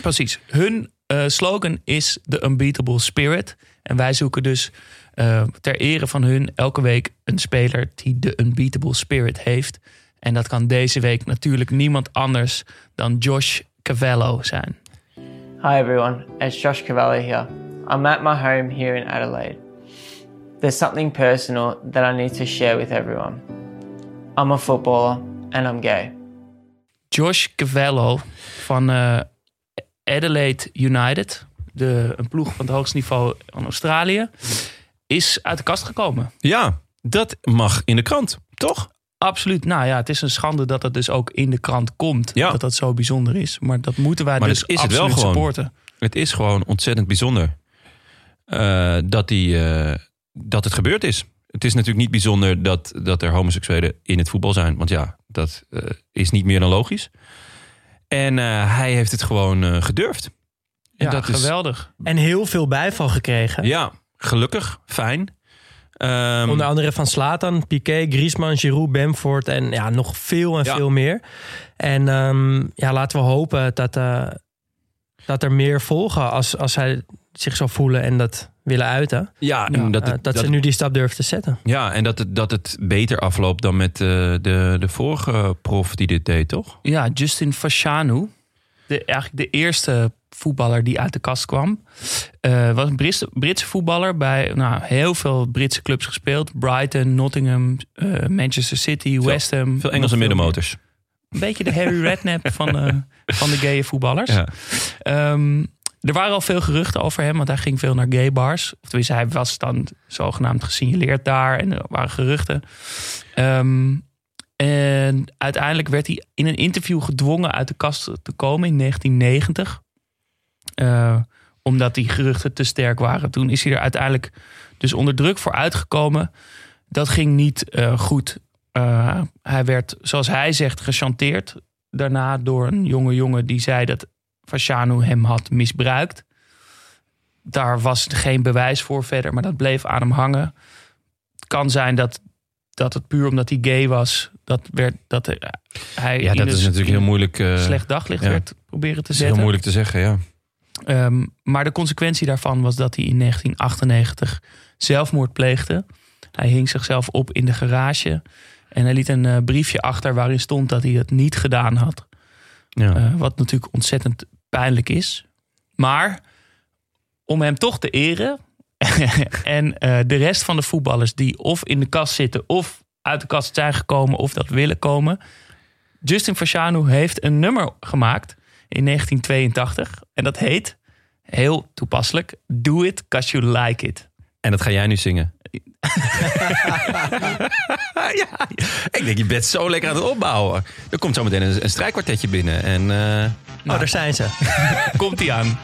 Precies. Hun eh, slogan is The Unbeatable Spirit. En wij zoeken dus eh, ter ere van hun elke week een speler die de Unbeatable Spirit heeft. En dat kan deze week natuurlijk niemand anders dan Josh Cavallo zijn. Hi everyone, it's Josh Cavalli here. I'm at my home here in Adelaide. There's something personal that I need to share with everyone. I'm a footballer and I'm gay. Josh Cavallo van eh, Adelaide United, de, een ploeg van het hoogste niveau van Australië, is uit de kast gekomen. Ja, dat mag in de krant, toch? Absoluut. Nou ja, het is een schande dat het dus ook in de krant komt. Ja. Dat dat zo bijzonder is. Maar dat moeten wij Maar dus is het wel absoluut gewoon. supporten. Het is gewoon ontzettend bijzonder eh, dat, die, eh, dat het gebeurd is. Het is natuurlijk niet bijzonder dat, dat er homoseksuelen in het voetbal zijn. Want ja, dat eh, is niet meer dan logisch. En eh, hij heeft het gewoon eh, gedurfd. En Ja, dat is- geweldig. En heel veel bijval gekregen. Ja, gelukkig, fijn. Ehm, Onder andere van Slatan, Piqué, Griezmann, Giroud, Bamford en ja, nog veel en Ja. veel meer. En ehm, ja, laten we hopen dat, eh, dat er meer volgen als, als zij zich zo voelen en dat willen uiten. ja, en Ja, dat, Eh, het- dat, dat, ze nu die stap durven te zetten. ja, en dat het, dat het beter afloopt dan met eh, de, de vorige prof die dit deed, toch? Ja, Justin Fashanu. De, eigenlijk de eerste voetballer die uit de kast kwam. Eh, was een Britse, Britse voetballer bij nou, heel veel Britse clubs gespeeld. Brighton, Nottingham, eh, Manchester City, West Ham. Veel Engelse middenmotors. Een beetje de Harry *laughs* Redknapp van, eh, van de gaye voetballers. Ja. Ehm, er waren al veel geruchten over hem, want hij ging veel naar gay bars. Of tenminste, hij was dan zogenaamd gesignaleerd daar en er waren geruchten. Ehm, en uiteindelijk werd hij in een interview gedwongen uit de kast te komen in 1990. Eh, omdat die geruchten te sterk waren. Toen is hij er uiteindelijk dus onder druk voor uitgekomen. Dat ging niet eh, goed. Eh, hij werd, zoals hij zegt, gechanteerd. Daarna door een jonge jongen die zei dat Fasciano hem had misbruikt. Daar was geen bewijs voor verder, maar dat bleef aan hem hangen. Het kan zijn dat, dat het puur omdat hij gay was, dat, werd, dat hij Ja, dat is natuurlijk heel moeilijk. slecht daglicht ja. werd proberen te zetten. heel moeilijk te zeggen, ja. Ehm, maar de consequentie daarvan was dat hij in 1998 zelfmoord pleegde. Hij hing zichzelf op in de garage. En hij liet een eh, briefje achter waarin stond dat hij het niet gedaan had. ja. Eh, wat natuurlijk ontzettend pijnlijk is. Maar om hem toch te eren. *laughs* en eh, de rest van de voetballers die of in de kast zitten. of uit de kast zijn gekomen of dat willen komen. Justin Fasciano heeft een nummer gemaakt in 1982. En dat heet, heel toepasselijk, Do It Cause You Like It. En dat ga jij nu zingen. *laughs* ja, ik denk, je bent zo lekker aan het opbouwen. Er komt zo meteen een, een strijkkwartetje binnen. En eh, Oh, daar zijn ze. *laughs* Komt hij aan.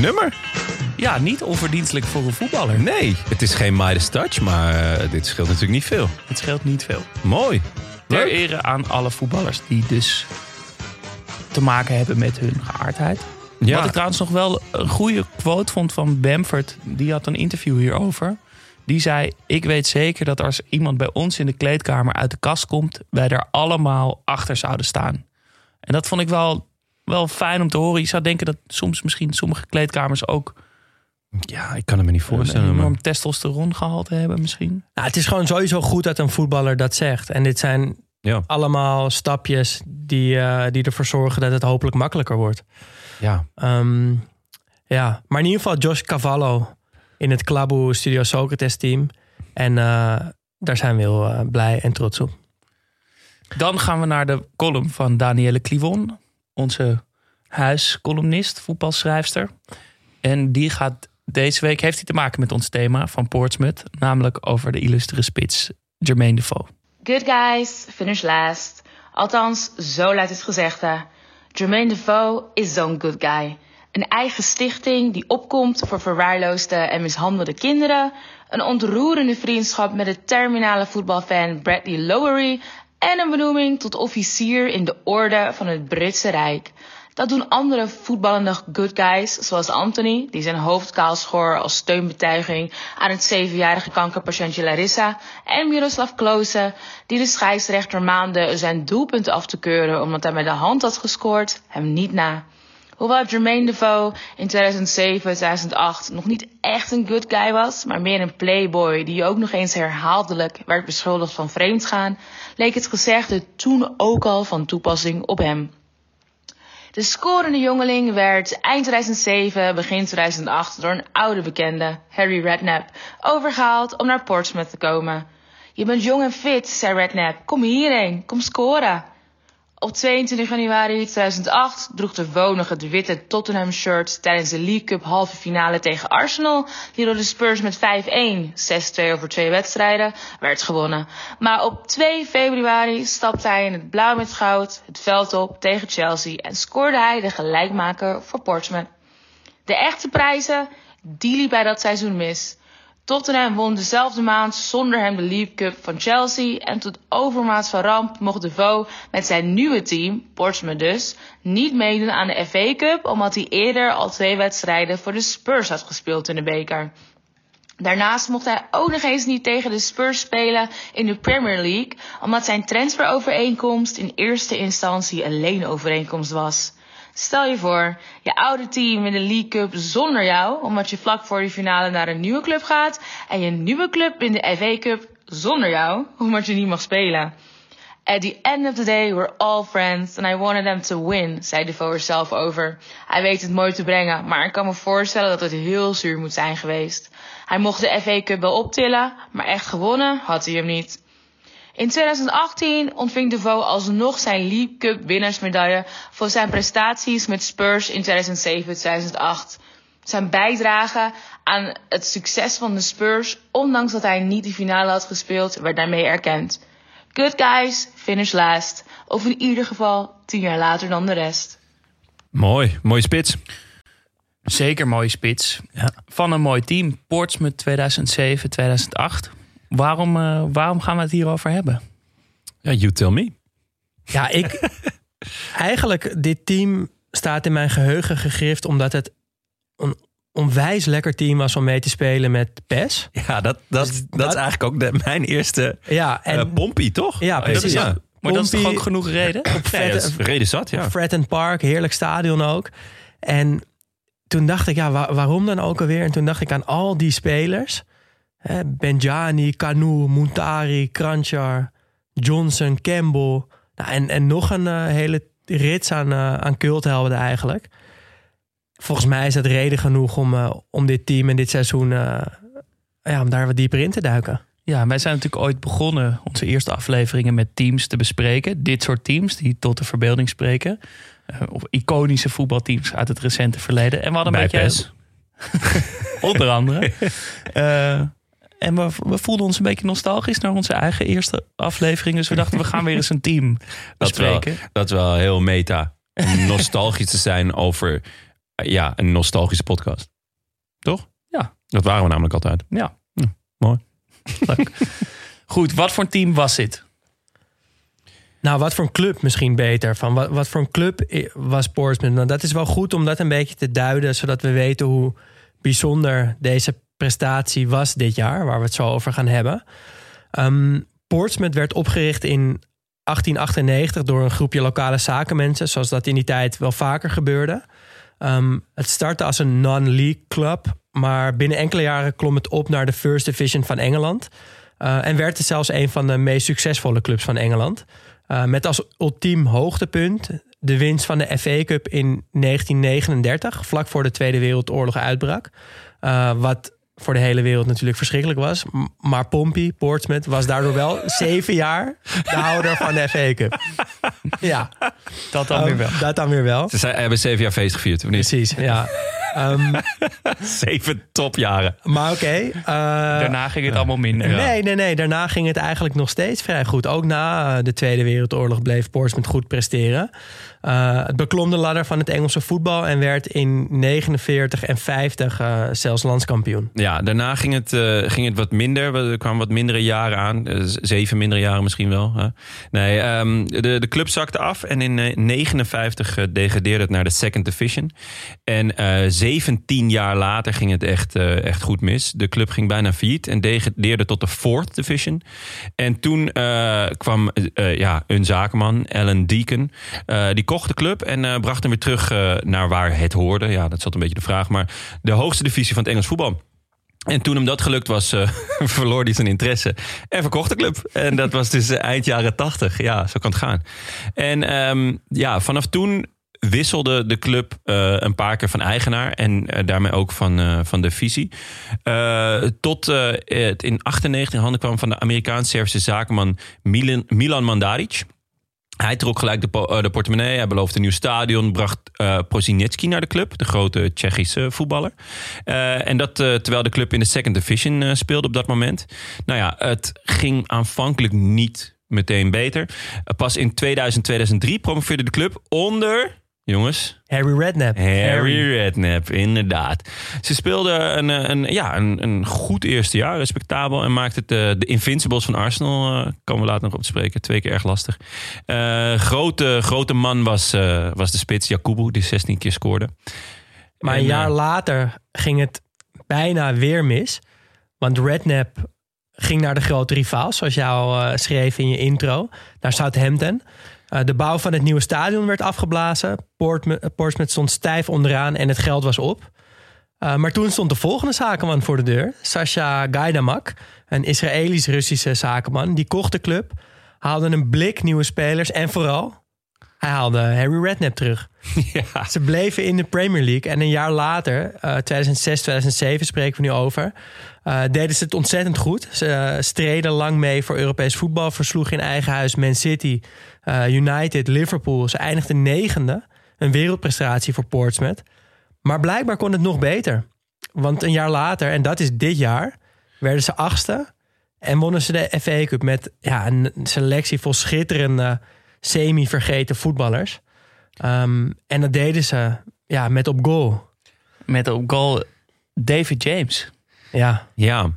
Nummer. Ja, niet onverdienstelijk voor een voetballer. Nee, het is geen Midas Touch, maar eh, dit scheelt natuurlijk niet veel. Het scheelt niet veel. Mooi. Ter Leuk. ere aan alle voetballers die dus te maken hebben met hun geaardheid. Ja. Wat ik trouwens nog wel een goede quote vond van Bamford. Die had een interview hierover. Die zei, ik weet zeker dat als iemand bij ons in de kleedkamer uit de kast komt... wij daar allemaal achter zouden staan. En dat vond ik wel, wel fijn om te horen. Je zou denken dat soms misschien sommige kleedkamers ook... Ja, ik kan het me niet een voorstellen. maar- enorm testosterongehalte hebben misschien. Nou, het is gewoon sowieso goed dat een voetballer dat zegt. En dit zijn Ja. allemaal stapjes die, eh, die ervoor zorgen dat het hopelijk makkelijker wordt. Ja. Ehm, ja, maar in ieder geval Josh Cavallo in het Klabu Studio Socrates team. En eh, daar zijn we heel eh, blij en trots op. Dan gaan we naar de column van Danielle Clivon, onze huiscolumnist, voetbalschrijfster. En die gaat deze week, heeft hij te maken met ons thema van Portsmouth, namelijk over de illustere spits Jermaine Defoe. Good guys, finish last. Althans, zo luidt het gezegde. Jermaine Defoe is zo'n good guy. Een eigen stichting die opkomt voor verwaarloosde en mishandelde kinderen. Een ontroerende vriendschap met de terminale voetbalfan Bradley Lowery. En een benoeming tot officier in de orde van het Britse Rijk. Dat doen andere voetballende good guys, zoals Anthony, die zijn hoofd kaal schoor als steunbetuiging aan het zevenjarige kankerpatiëntje Larissa, en Miroslav Klose, die de scheidsrechter maande zijn doelpunten af te keuren omdat hij met de hand had gescoord, hem niet na. Hoewel Jermaine Defoe in 2007, 2008 nog niet echt een good guy was, maar meer een playboy die ook nog eens herhaaldelijk werd beschuldigd van vreemdgaan, leek het gezegde toen ook al van toepassing op hem. De scorende jongeling werd eind 2007, begin 2008 door een oude bekende, Harry Redknapp, overgehaald om naar Portsmouth te komen. Je bent jong en fit, zei Redknapp. Kom hierheen, kom scoren. Op 22 januari 2008 droeg de wonige het witte Tottenham shirt tijdens de League Cup halve finale tegen Arsenal, die door de Spurs met 5-1, 6-2 over twee wedstrijden, werd gewonnen. Maar op 2 februari stapte hij in het blauw met goud het veld op tegen Chelsea en scoorde hij de gelijkmaker voor Portsmouth. De echte prijzen, die liep bij dat seizoen mis. Tottenham won dezelfde maand zonder hem de League Cup van Chelsea. En tot overmaat van ramp mocht Defoe met zijn nieuwe team, Portsmouth dus, niet meedoen aan de FA Cup. Omdat hij eerder al twee wedstrijden voor de Spurs had gespeeld in de beker. Daarnaast mocht hij ook nog eens niet tegen de Spurs spelen in de Premier League. Omdat zijn transferovereenkomst in eerste instantie een leenovereenkomst was. Stel je voor, je oude team in de League Cup zonder jou, omdat je vlak voor de finale naar een nieuwe club gaat. En je nieuwe club in de FA Cup zonder jou, omdat je niet mag spelen. At the end of the day, we're all friends and I wanted them to win, zei Defoe er zelf over. Hij weet het mooi te brengen, maar ik kan me voorstellen dat het heel zuur moet zijn geweest. Hij mocht de FA Cup wel optillen, maar echt gewonnen had hij hem niet. In 2018 ontving Defoe alsnog zijn League Cup winnaarsmedaille voor zijn prestaties met Spurs in 2007-2008. Zijn bijdrage aan het succes van de Spurs, ondanks dat hij niet de finale had gespeeld, werd daarmee erkend. Good guys, finish last. Of in ieder geval tien jaar later dan de rest. Mooi, mooie spits. Zeker mooie spits. Van een mooi team. Portsmouth 2007, 2008. Waarom, eh, waarom gaan we het hierover hebben? Ja, you tell me. Ja, ik. *laughs* eigenlijk, dit team staat in mijn geheugen gegrift omdat het een onwijs lekker team was om mee te spelen met PES. Ja, dat, dat, Dus dat is eigenlijk ook de, mijn eerste Ja, en eh, pompie, toch? Ja, Oh, dat precies. is- Ja. Maar dat is toch ook genoeg reden? Dat is reden zat, ja. Fratton Park, heerlijk stadion ook. En toen dacht ik, ja, wa- waarom dan ook alweer? En toen dacht ik aan al die spelers. Hè, Benjani, Kanu, Muntari, Kranchar, Johnson, Campbell. Nou, en, en nog een eh, hele rits aan, eh aan culthelden eigenlijk. Volgens mij is dat reden genoeg om, eh, om dit team en dit seizoen... eh, ja, om daar wat dieper in te duiken. Ja, wij zijn natuurlijk ooit begonnen onze eerste afleveringen met teams te bespreken. Dit soort teams die tot de verbeelding spreken. Eh, of iconische voetbalteams uit het recente verleden. En we hadden een Bij beetje... PES. *laughs* Onder andere. *laughs* En we, we voelden ons een beetje nostalgisch naar onze eigen eerste aflevering. Dus we dachten, we gaan weer eens een team *laughs* Dat is, wel, bespreken. dat is wel heel meta. Om *laughs* nostalgisch te zijn over eh, ja, een nostalgische podcast. Toch? Ja. Dat waren we namelijk altijd. Ja. Hm, mooi. Leuk. *laughs* Goed, wat voor een team was dit? Nou, wat voor een club misschien beter? Van wat, wat voor een club was Portsmouth? Nou, dat is wel goed om dat een beetje te duiden, zodat we weten hoe bijzonder deze prestatie was dit jaar, waar we het zo over gaan hebben. Ehm, Portsmouth werd opgericht in 1898 door een groepje lokale zakenmensen, zoals dat in die tijd wel vaker gebeurde. Ehm, het startte als een non-league club, maar binnen enkele jaren klom het op naar de First Division van Engeland. Eh, en werd het zelfs een van de meest succesvolle clubs van Engeland. Uh, met als ultiem hoogtepunt de winst van de FA Cup in 1939, vlak voor de Tweede Wereldoorlog uitbrak. Uh, wat voor de hele wereld natuurlijk verschrikkelijk was. Maar Pompey, Portsmouth, was daardoor wel *laughs* zeven jaar de houder van de FA Cup. Ja, Dat dan weer wel. Um, dat dan weer wel. Ze zijn, hebben zeven jaar feest gevierd, of niet? Precies, ja. Um, *laughs* Zeven topjaren. maar oké. uh, Daarna ging het allemaal minder. Nee, nee, nee. Daarna ging het eigenlijk nog steeds vrij goed. Ook na uh, de Tweede Wereldoorlog bleef Portsmouth goed presteren. Uh, het beklom de ladder van het Engelse voetbal en werd in 49 en 50 uh, zelfs landskampioen. Ja, daarna ging het, uh, ging het wat minder. Er kwamen wat mindere jaren aan. Zeven mindere jaren misschien wel. Hè? Nee, um, de, de club zakte af en in 59 uh, degradeerde het naar de Second Division. En 17 jaar later ging het echt, uh, echt goed mis. De club ging bijna failliet en degradeerde tot de Fourth Division. En toen uh, kwam uh, ja, een zakenman, Alan Deacon. Die kocht de club en bracht hem weer terug naar waar het hoorde. Ja, dat zat een beetje de vraag. Maar de hoogste divisie van het Engels voetbal. En toen hem dat gelukt was, *laughs* verloor hij zijn interesse. En verkocht de club. En dat was dus eind jaren tachtig. Ja, zo kan het gaan. En um, ja, vanaf toen wisselde de club uh, een paar keer van eigenaar en uh, daarmee ook van, uh, van de visie. tot het in 98 in handen kwam van de Amerikaans-Servische zakenman Milan, Milan Mandaric. Hij trok gelijk de, de, portemonnee. Hij beloofde een nieuw stadion. Bracht uh, naar de club. De grote Tsjechische voetballer. En dat terwijl de club in de second division speelde op dat moment. Nou ja, het ging aanvankelijk niet meteen beter. pas in 2000, 2003 promoveerde de club onder... Jongens. Harry Redknapp. Harry, Harry Redknapp, inderdaad. Ze speelden een, een, ja, een, een goed eerste jaar, respectabel. En maakte het de, de Invincibles van Arsenal, uh, komen we later nog op te spreken. Twee keer erg lastig. Uh, grote, grote man was, uh, was de spits Jakubu, die 16 keer scoorde. Maar en, een jaar later ging het bijna weer mis. Want Redknapp ging naar de grote rivaal, zoals jij al schreef in je intro. Naar Southampton. Uh, de bouw van het nieuwe stadion werd afgeblazen. Portsmouth, Portsmouth stond stijf onderaan en het geld was op. Uh, maar toen stond de volgende zakenman voor de deur. Sasha Gaidamak, een Israëlisch-Russische zakenman. Die kocht de club, haalde een blik nieuwe spelers en vooral... hij haalde Harry Redknapp terug. *laughs* Ja. Ze bleven in de Premier League en een jaar later, uh, 2006, 2007 spreken we nu over... Uh, deden ze het ontzettend goed. Ze streden lang mee voor Europees voetbal. Versloegen in eigen huis Man City, United, Liverpool. Ze eindigden negende. Een wereldprestatie voor Portsmouth. Maar blijkbaar kon het nog beter. Want een jaar later, en dat is dit jaar, werden ze achtste. En wonnen ze de FA Cup met ja, een selectie vol schitterende, semi-vergeten voetballers. Um, en dat deden ze ja, met op goal. Met op goal David James. Ja. Ja.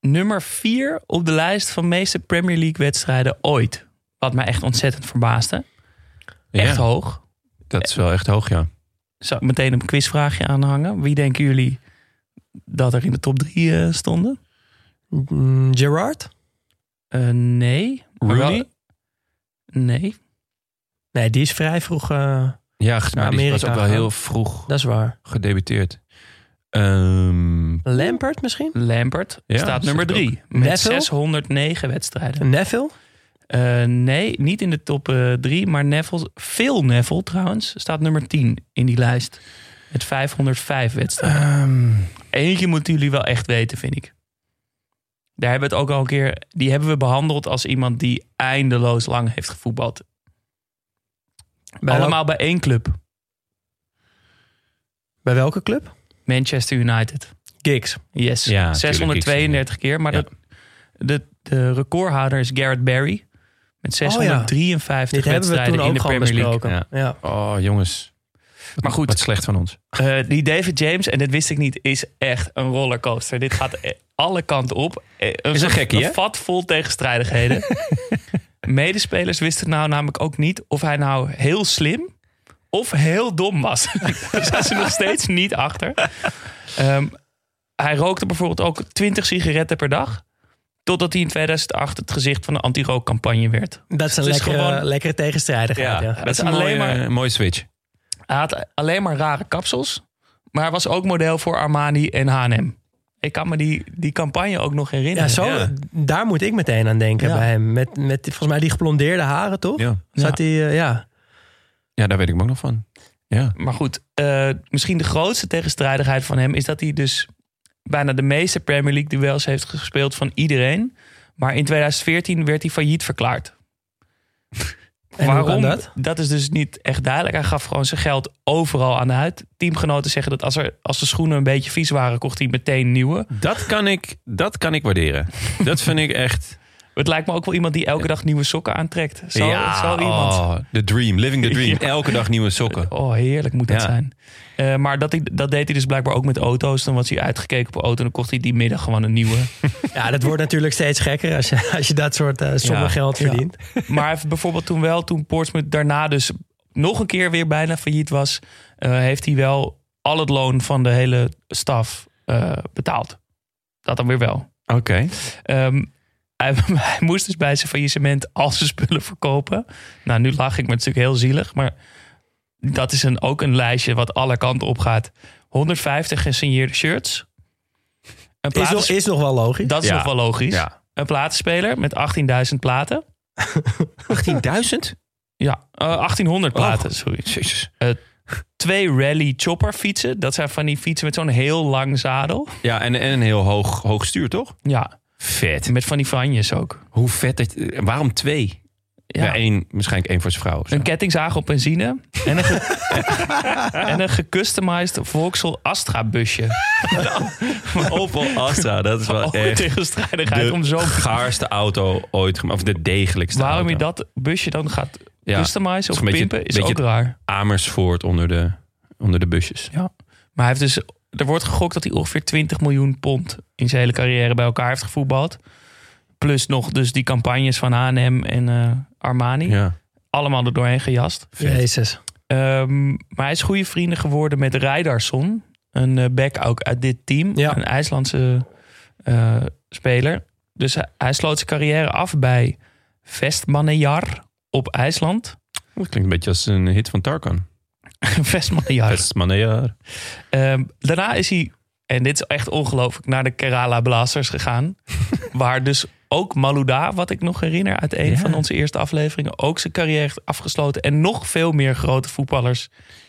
Nummer vier op de lijst van meeste Premier League wedstrijden ooit. Wat mij echt ontzettend verbaasde. Echt ja. hoog. Dat is wel echt hoog, ja. Zou ik meteen een quizvraagje aanhangen? Wie denken jullie dat er in de top drie uh, stonden? Mm, Gerard? Uh, nee. Rooney? Nee. Nee, die is vrij vroeg uh, Ja, maar die was ook wel heel vroeg Dat is waar. gedebuteerd. Um, Lampert misschien? Lampert Ja, staat nummer drie. Met Neville? 609 wedstrijden. Neville? Uh, nee, niet in de top uh, drie. Maar Neville, Phil Neville trouwens, staat nummer 10 in die lijst. Met 505 wedstrijden. um, Eentje moeten jullie wel echt weten, vind ik. Daar hebben we het ook al een keer... Die hebben we behandeld als iemand die eindeloos lang heeft gevoetbald. Bij Allemaal bij één club. Bij welke club? Manchester United. Giggs. Yes, Ja, tuurlijk, 632 keer. Maar Ja. de, de, de recordhouder is Garrett Barry. Met 653 Dit hebben we wedstrijden in de Premier League. Ja. Ja. Oh, jongens. Maar goed, Wat slecht van ons. Eh, die David James, en dit wist ik niet, is echt een rollercoaster. Dit gaat eh, alle kanten op. Eh, Een, Is een gekkie, hè? vat vol tegenstrijdigheden. *laughs* Medespelers wisten nou namelijk ook niet of hij nou heel slim of heel dom was. *laughs* Daar zijn ze nog steeds niet achter. Ehm, hij rookte bijvoorbeeld ook 20 sigaretten per dag. Totdat hij in 2008 het gezicht van de anti-rookcampagne werd. Dat is een Dus lekkere, gewoon- lekkere tegenstrijdigheid. Ja. dat is is een alleen mooie, maar- eh, mooie switch. Hij had alleen maar rare kapsels. Maar hij was ook model voor Armani en H&M. Ik kan me die, die campagne ook nog Ja, herinneren. zo, Ja. daar moet ik meteen aan denken Ja. bij hem. Met, met volgens mij die geblondeerde haren, toch? Ja. Zat hij, eh, ja. ja, daar weet ik me ook nog van. Ja. Maar goed, eh, misschien de grootste tegenstrijdigheid van hem... is dat hij dus bijna de meeste Premier League duels heeft gespeeld van iedereen. Maar in 2014 werd hij failliet verklaard. *laughs* En hoe kan dat? is dus niet echt duidelijk. Hij gaf gewoon zijn geld overal aan uit. Teamgenoten zeggen dat als, er, als de schoenen een beetje vies waren... kocht hij meteen nieuwe. Dat kan ik, dat kan ik waarderen. dat vind ik echt... Het lijkt me ook wel iemand die elke dag nieuwe sokken aantrekt. Zo, ja, zo iemand. oh, the dream, living the dream. *laughs* Elke dag nieuwe sokken. Oh, heerlijk moet dat Ja. zijn. Eh, maar dat, dat deed hij dus blijkbaar ook met auto's. Dan was hij uitgekeken op een auto en dan kocht hij die middag gewoon een nieuwe. *laughs* ja, dat wordt natuurlijk steeds gekker als je, als je dat soort eh sommen Ja. geld Ja. verdient. *laughs* maar bijvoorbeeld toen wel, toen Portsmouth daarna dus nog een keer weer bijna failliet was, eh, heeft hij wel al het loon van de hele staf eh, betaald. Dat dan weer wel. Oké. Ehm, hij, *laughs* hij moest dus bij zijn faillissement al zijn spullen verkopen. Nou, nu lach ik, maar het is natuurlijk heel zielig. Maar dat is een, ook een lijstje wat alle kanten op gaat. 150 gesigneerde shirts. Een Is nog, is nog wel logisch. dat is Ja. nog wel logisch. Ja. Een platenspeler met 18.000 platen. *laughs* 18.000? Ja, eh, 1800 platen, sorry. Jezus. Twee rally chopper fietsen. Dat zijn van die fietsen met zo'n heel lang zadel. Ja, en, en een heel hoog, hoog stuur, toch? Ja, Vet. met van die franjes ook. Hoe vet dat... Waarom twee? Ja, Ja. één, waarschijnlijk één voor zijn vrouw. Een kettingzaag op benzine. *laughs* En een, ge- en een gecustomized Vauxhall Astra busje. *laughs* Opel Astra, dat is wel echt tegenstrijdigheid om zo'n... gaarste auto ooit gemaakt. Of de degelijkste Waarom je auto. dat busje dan gaat Ja, customizen of beetje- pimpen is ook raar. Amersfoort onder de, onder de busjes. Ja. Maar hij heeft dus, er wordt gegokt dat hij ongeveer 20 miljoen pond in zijn hele carrière bij elkaar heeft gevoetbald. Plus nog dus die campagnes van H&M en eh, Armani. Ja. Allemaal er doorheen gejast. Jezus. Ehm, maar hij is goede vrienden geworden met Rijdarsson. Een eh, back ook uit dit team. Ja. Een IJslandse eh, speler. Dus hij, hij sloot zijn carrière af bij Vestmannajar op IJsland. Dat klinkt een beetje als een hit van Tarkan. *laughs* Vestmannajar. Maneer. Ehm, daarna is hij, en dit is echt ongelooflijk, naar de Kerala Blasters gegaan. *laughs* waar dus ook Malouda, wat ik nog herinner uit een Ja. van onze eerste afleveringen, ook zijn carrière heeft afgesloten. En nog veel meer grote voetballers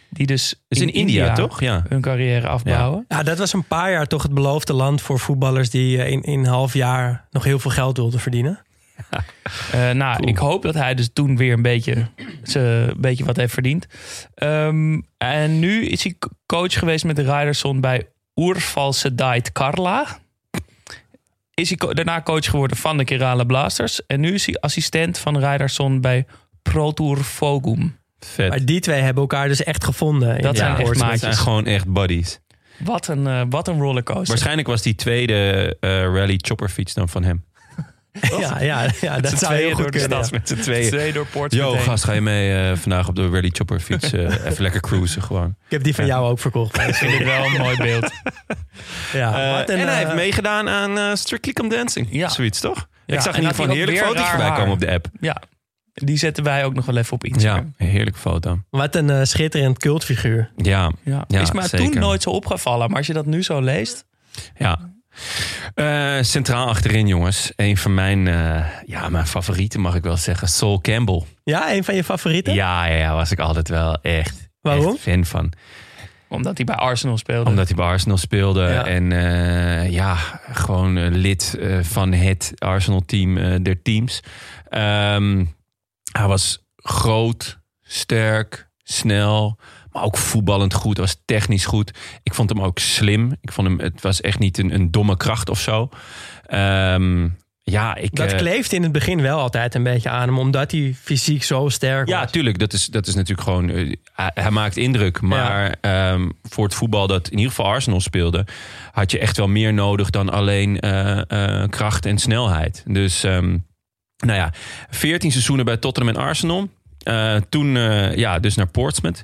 die dus in, India, toch? Ja. hun carrière afbouwen. Ja, dat was een paar jaar toch het beloofde land voor voetballers die eh, in, in een half jaar nog heel veel geld wilden verdienen. Eh, nou, ik hoop dat hij dus toen weer een beetje, ze, een beetje wat heeft verdiend. Ehm, en nu is hij co- coach geweest met de Riderson bij Urval Sedait Karla. Is hij co- daarna coach geworden van de Kerala Blasters. En nu is hij assistent van Riderson bij Pro Tour Fogum. Vet. Maar die twee hebben elkaar dus echt gevonden. Dat zijn echt. Het zijn maatjes. gewoon echt buddies. Wat een, eh, wat een rollercoaster. Waarschijnlijk was die tweede eh, rally chopperfiets dan van hem. Ja, ja, *laughs* ja dat zou heel goed kunnen. ja. met z'n tweeën. Twee door Portsmouth Yo, gast, ga je mee eh, vandaag op de rally chopperfiets? eh, *laughs* even lekker cruisen gewoon. Ik heb die van jou ook verkocht. Ik vind dit wel een *laughs* mooi beeld. Ja, Eh, en hij heeft meegedaan aan eh, Strictly Come Dancing. Ja. Zoiets, toch? Ja, Ik zag in ieder geval een hij ook heerlijk weer fotootje raar voorbij komen op de app. Ja, die zetten wij ook nog wel even op Instagram. Ja, een heerlijke foto. Wat een schitterend cultfiguur. Ja, Ja. Ja, is maar zeker. toen nooit zo opgevallen. Maar als je dat nu zo leest. ja. Eh, centraal achterin, jongens. Een van mijn, eh, ja, mijn favorieten, mag ik wel zeggen. Sol Campbell. Ja, een van je favorieten? Ja, ja, ja, was ik altijd wel echt, Waarom? echt fan van. Omdat hij bij Arsenal speelde. Omdat hij bij Arsenal speelde. Ja. En eh, ja, gewoon lid eh, van het Arsenal-team eh, der teams. Ehm, hij was groot, sterk, snel, maar ook voetballend goed. Was technisch goed. Ik vond hem ook slim. Ik vond hem, het was echt niet een, een domme kracht of zo. Ehm, ja, ik, Dat eh, kleeft in het begin wel altijd een beetje aan hem, omdat hij fysiek zo sterk Ja, was. tuurlijk. Dat is, dat is natuurlijk gewoon. eh, hij, maakt indruk. Maar ehm, voor het voetbal dat in ieder geval Arsenal speelde. had je echt wel meer nodig dan alleen eh, kracht en snelheid. Dus, ehm, nou ja, 14 seizoenen bij Tottenham en Arsenal. Toen, ja, dus naar Portsmouth.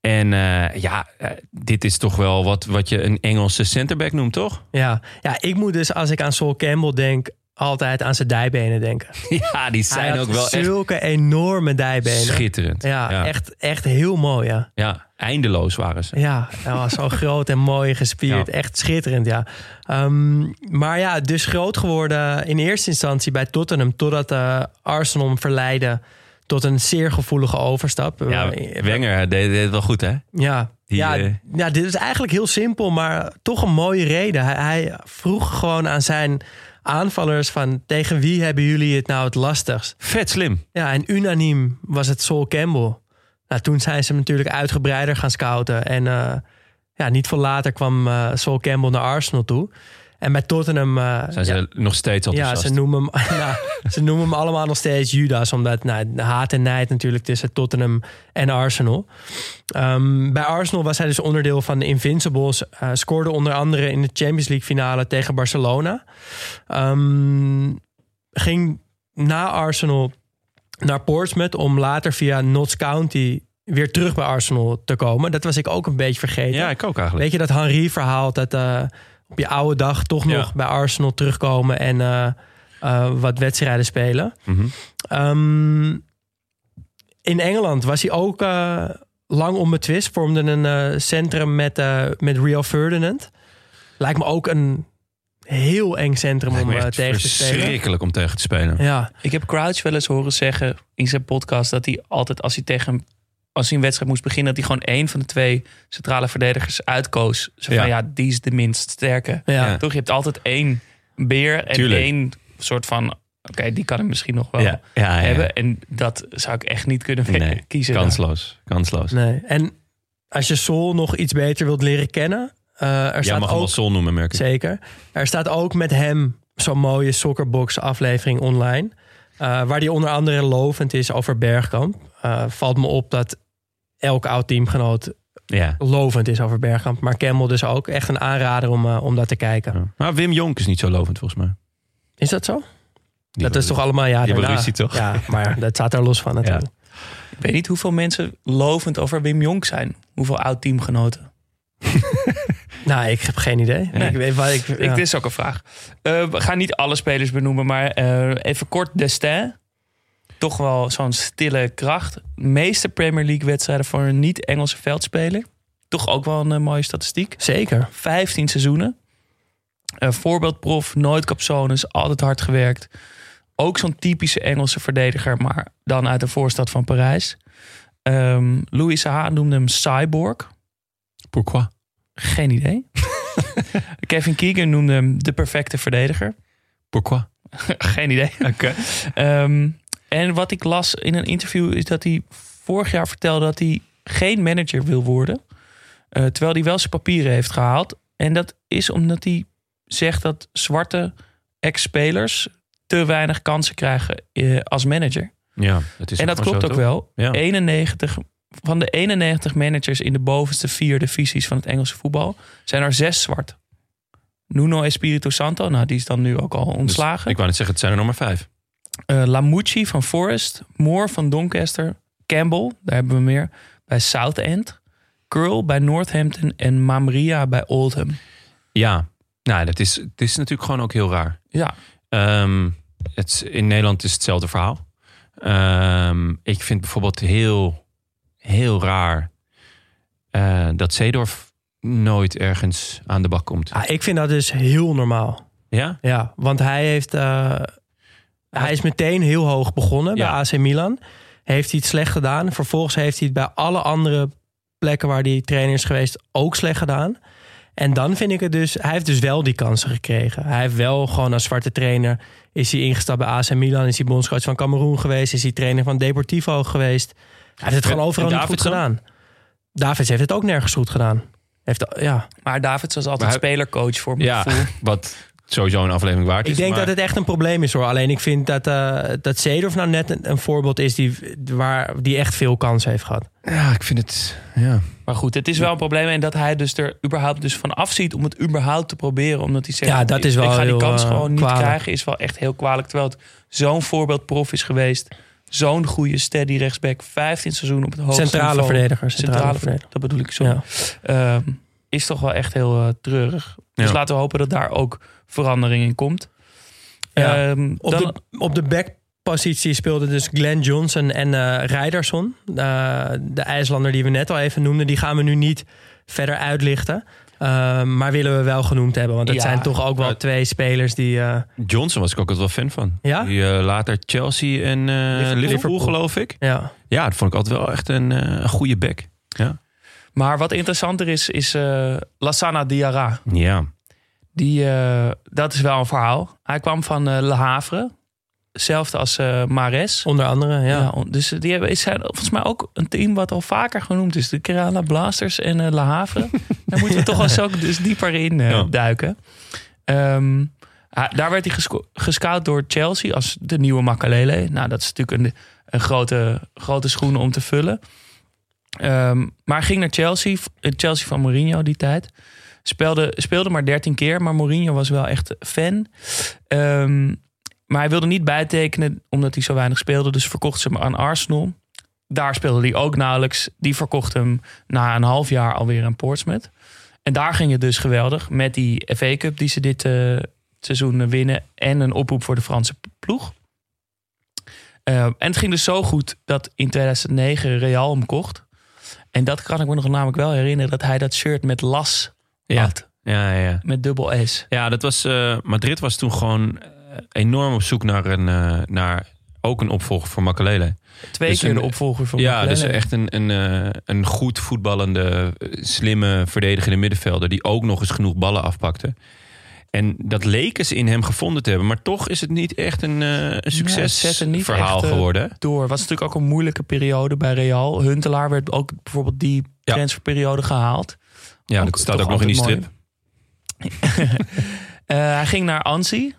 En eh, ja, eh, dit is toch wel wat, wat je een Engelse centerback noemt, toch? Ja. ja, ik moet dus als ik aan Sol Campbell denk, altijd aan zijn dijbenen denken. *laughs* Ja, die zijn ook wel echt zulke enorme dijbenen. schitterend. Ja, ja. Echt, echt heel mooi, ja. Ja, eindeloos waren ze. Ja, was zo *laughs* groot en mooi gespierd. Ja. Echt schitterend, ja. Ehm, maar ja, dus groot geworden in eerste instantie bij Tottenham... totdat eh, Arsenal hem verleidde tot een zeer gevoelige overstap. Ja, Eh, Wenger deed, deed het wel goed, hè? Ja, Die, ja, eh, ja, dit is eigenlijk heel simpel, maar toch een mooie reden. Hij, hij vroeg gewoon aan zijn aanvallers van... tegen wie hebben jullie het nou het lastigst? Vet slim. Ja, en unaniem was het Sol Campbell. Nou, toen zijn ze natuurlijk uitgebreider gaan scouten. En eh, ja, niet veel later kwam eh Sol Campbell naar Arsenal toe. En bij Tottenham... eh, Zijn ze ja, nog steeds ja, enthousiast? ze noemen, hem, *laughs* nou, ze noemen hem allemaal nog steeds Judas. Omdat nou, haat en nijd natuurlijk tussen Tottenham en Arsenal. Ehm, bij Arsenal was hij dus onderdeel van de Invincibles. eh, scoorde onder andere in de Champions League finale tegen Barcelona. Ehm, ging na Arsenal naar Portsmouth om later via Notts County weer terug bij Arsenal te komen. Dat was ik ook een beetje vergeten. Ja, ik ook eigenlijk. Weet je dat Henry verhaal dat eh, op je oude dag toch Ja. nog bij Arsenal terugkomen en eh, eh, wat wedstrijden spelen. Mhm. Ehm, in Engeland was hij ook eh, lang onbetwist. Vormde een centrum met, eh, met Rio Ferdinand. Lijkt me ook een heel eng centrum om eh, tegen te spelen. verschrikkelijk om tegen te spelen. Ja, Ik heb Crouch wel eens horen zeggen in zijn podcast dat hij altijd als hij tegen als hij een wedstrijd moest beginnen, dat hij gewoon één van de twee centrale verdedigers uitkoos. Zo van Ja. ja, die is de minst sterke. ja. Ja. Toch, je hebt altijd één beer en Tuurlijk. één soort van oké, die kan ik misschien nog wel Ja, ja, ja. hebben. En dat zou ik echt niet kunnen Nee, kiezen. kansloos. Kansloos. Nee. En als je Sol nog iets beter wilt leren kennen, eh, er staat mag hem ook wel Sol noemen, merk ik. Zeker. Er staat ook met hem zo'n mooie Soccerbox aflevering online. eh, waar die onder andere lovend is over Bergkamp. Eh, valt me op dat elk oud teamgenoot Ja. lovend is over Bergkamp. Maar Campbell dus ook. Echt een aanrader om, eh, om dat te kijken. Ja. Maar Wim Jonk is niet zo lovend, volgens mij. Is dat zo? Die dat is toch allemaal ja die daarna. ruzie, toch? Ja, maar dat staat er los van natuurlijk. Ik weet niet hoeveel mensen lovend over Wim Jonk zijn. Hoeveel oud teamgenoten. *laughs* Nou, ik heb geen idee. Nee. Ik weet waar ik... Ik, dit is ook een vraag. Eh, we gaan niet alle spelers benoemen, maar eh, even kort Destin. Toch wel zo'n stille kracht. Meeste Premier League wedstrijden voor een niet-Engelse veldspeler. Toch ook wel een eh, mooie statistiek. Zeker. 15 seizoenen. Eh, voorbeeldprof, nooit capsones, altijd hard gewerkt. Ook zo'n typische Engelse verdediger, maar dan uit de voorstad van Parijs. Ehm Louis Saha noemde hem Cyborg. Pourquoi? Geen idee. *laughs* Kevin Keegan noemde hem de perfecte verdediger. Pourquoi? *laughs* Geen idee. Ehm, en wat ik las in een interview is dat hij vorig jaar vertelde dat hij geen manager wil worden. Eh, terwijl hij wel zijn papieren heeft gehaald. En dat is omdat hij zegt dat zwarte ex-spelers te weinig kansen krijgen eh, als manager. Ja, dat is en dat klopt ook wel. Ja. 91, van de 91 managers in de bovenste vier divisies van het Engelse voetbal zijn er zes zwart. Nuno Espirito Santo, nou die is dan nu ook al Dus ontslagen. ik wou net zeggen, het zijn er nog maar vijf. Eh, Lamucci van Forest, Moore van Doncaster, Campbell, daar hebben we meer, bij Southend, Curl bij Northampton en Mamria bij Oldham. Ja, nou, dat is, het is natuurlijk gewoon ook heel raar. Ja, Ehm, het, in Nederland is hetzelfde verhaal. Ehm, ik vind bijvoorbeeld heel, heel raar eh, dat Zeedorf nooit ergens aan de bak komt. Ah, ik vind dat dus heel normaal. Ja? Ja, want hij heeft. eh, hij is meteen heel hoog begonnen bij. AC Milan. Heeft hij het slecht gedaan. Vervolgens heeft hij het bij alle andere plekken waar hij trainer is geweest ook slecht gedaan. En dan vind ik het dus. Hij heeft dus wel die kansen gekregen. Hij heeft wel gewoon als zwarte trainer. Is hij ingestapt bij AC Milan. Is hij bondscoach van Cameroen geweest. Is hij trainer van Deportivo geweest. heeft het gewoon overal niet goed gedaan. Davids heeft het ook nergens goed gedaan. Heeft, ja. Maar Davids was altijd hij- spelercoach voor mijn Ja, gevoel. wat sowieso een aflevering waard is. Ik denk maar- dat het echt een probleem is hoor. Alleen ik vind dat, eh dat Seedorf nou net een, een voorbeeld is die, waar, die echt veel kansen heeft gehad. Ja, ik vind het... Ja. Maar goed, het is wel een probleem. En dat hij dus er überhaupt dus van afziet om het überhaupt te proberen. Omdat hij zegt, Ja, dat is wel ik ga die heel, kans eh, gewoon niet kwalijk. krijgen. Is wel echt heel kwalijk. Terwijl het zo'n voorbeeldprof is geweest. Zo'n goede steady rechtsback. 15 seizoen op het hoogste Centrale niveau. verdediger. Centrale, Centrale verdediger. Dat bedoel ik zo. Ja. is toch wel echt heel eh, treurig. Dus Ja. laten we hopen dat daar ook verandering in komt. Ja. Ehm, Op, dan, de, op de backpositie speelden dus Glenn Johnson en eh Rijdersson. Eh, de IJslander die we net al even noemden. Die gaan we nu niet verder uitlichten. Eh, maar willen we wel genoemd hebben. Want het Ja. zijn toch ook wel twee spelers die... eh, Johnson was ik ook altijd wel fan van. Ja? Die later Chelsea en eh, Liverpool, Liverpool. geloof ik. ja. Ja, dat vond ik altijd wel echt een, eh, goede back. Ja. maar wat interessanter is, is eh Lassana Diarra. Ja. Die, eh, dat is wel een verhaal. Hij kwam van eh Le Havre. Hetzelfde als eh Mares. Onder andere, ja. Dus die hebben, zijn volgens mij ook een team wat al vaker genoemd is. De Kerala Blasters en eh Le Havre. *laughs* Daar moeten we toch wel ook dus dieper in Ja. duiken. Ehm, daar werd hij gesco- gescout door Chelsea als de nieuwe Makalele. Nou, dat is natuurlijk een, een grote, grote schoen om te vullen. Ehm, maar ging naar Chelsea. Chelsea van Mourinho die tijd. Speelde, speelde maar 13 keer, maar Mourinho was wel echt fan. Ehm, maar hij wilde niet bijtekenen omdat hij zo weinig speelde. Dus verkocht ze hem aan Arsenal. Daar speelde hij ook nauwelijks. Die verkocht hem na een half jaar alweer aan Portsmouth. En daar ging het dus geweldig. Met die FA Cup die ze dit eh, seizoen winnen. En een oproep voor de Franse ploeg. Eh, en het ging dus zo goed dat in 2009 Real hem kocht. En dat kan ik me nog namelijk wel herinneren. Dat hij dat shirt met las Ja. had. Ja, ja. Met dubbel S. Ja, dat was, eh, Madrid was toen gewoon eh, enorm op zoek naar, een, eh, naar ook een opvolger voor Makalele. Twee Dus keer een- de opvolger van Ja, Makelele. dus echt een, een, een goed voetballende, slimme, verdedigende middenvelder... die ook nog eens genoeg ballen afpakte. En dat leken ze in hem gevonden te hebben. Maar toch is het niet echt een, niet succesverhaal geworden. door. Was natuurlijk ook een moeilijke periode bij Real. Huntelaar werd ook bijvoorbeeld die transferperiode gehaald. Ja, dat staat ook nog in die strip. *laughs* Eh, hij ging naar Ansi.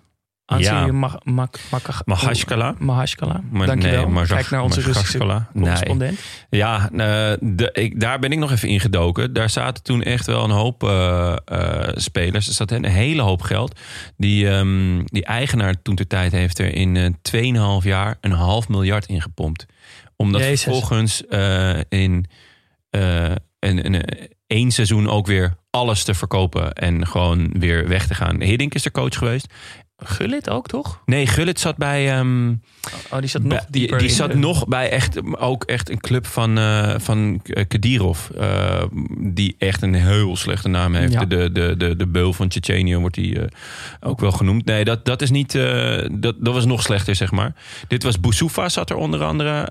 Ansi Ja. Mag- Mak- Mak- Mahashkala. Mahashkala. Dankjewel. nee, Kijk naar onze Russische Mahashkala. Nee. correspondent. Ja, eh, de, ik, daar ben ik nog even ingedoken. Daar zaten toen echt wel een hoop eh, spelers. Er zat een hele hoop geld. Die, ehm, die eigenaar toen ter tijd heeft er in eh 2,5 jaar een half miljard ingepompt. Omdat Jezus. vervolgens in een, een, één seizoen ook weer alles te verkopen en gewoon weer weg te gaan. Hiddink is er coach geweest. Gullit ook, toch? Nee, Gullit zat bij... ehm, Oh, die zat nog bij- die, zat de- nog bij echt, ook echt een club van, eh van Kadirov. eh, die echt een heel slechte naam heeft. Ja. De, de, de, de beul van Tsjetsjenië wordt die eh, ook wel genoemd. Nee, dat, dat is niet. dat, dat was nog slechter, zeg maar. Dit was Boussoufa zat er onder andere.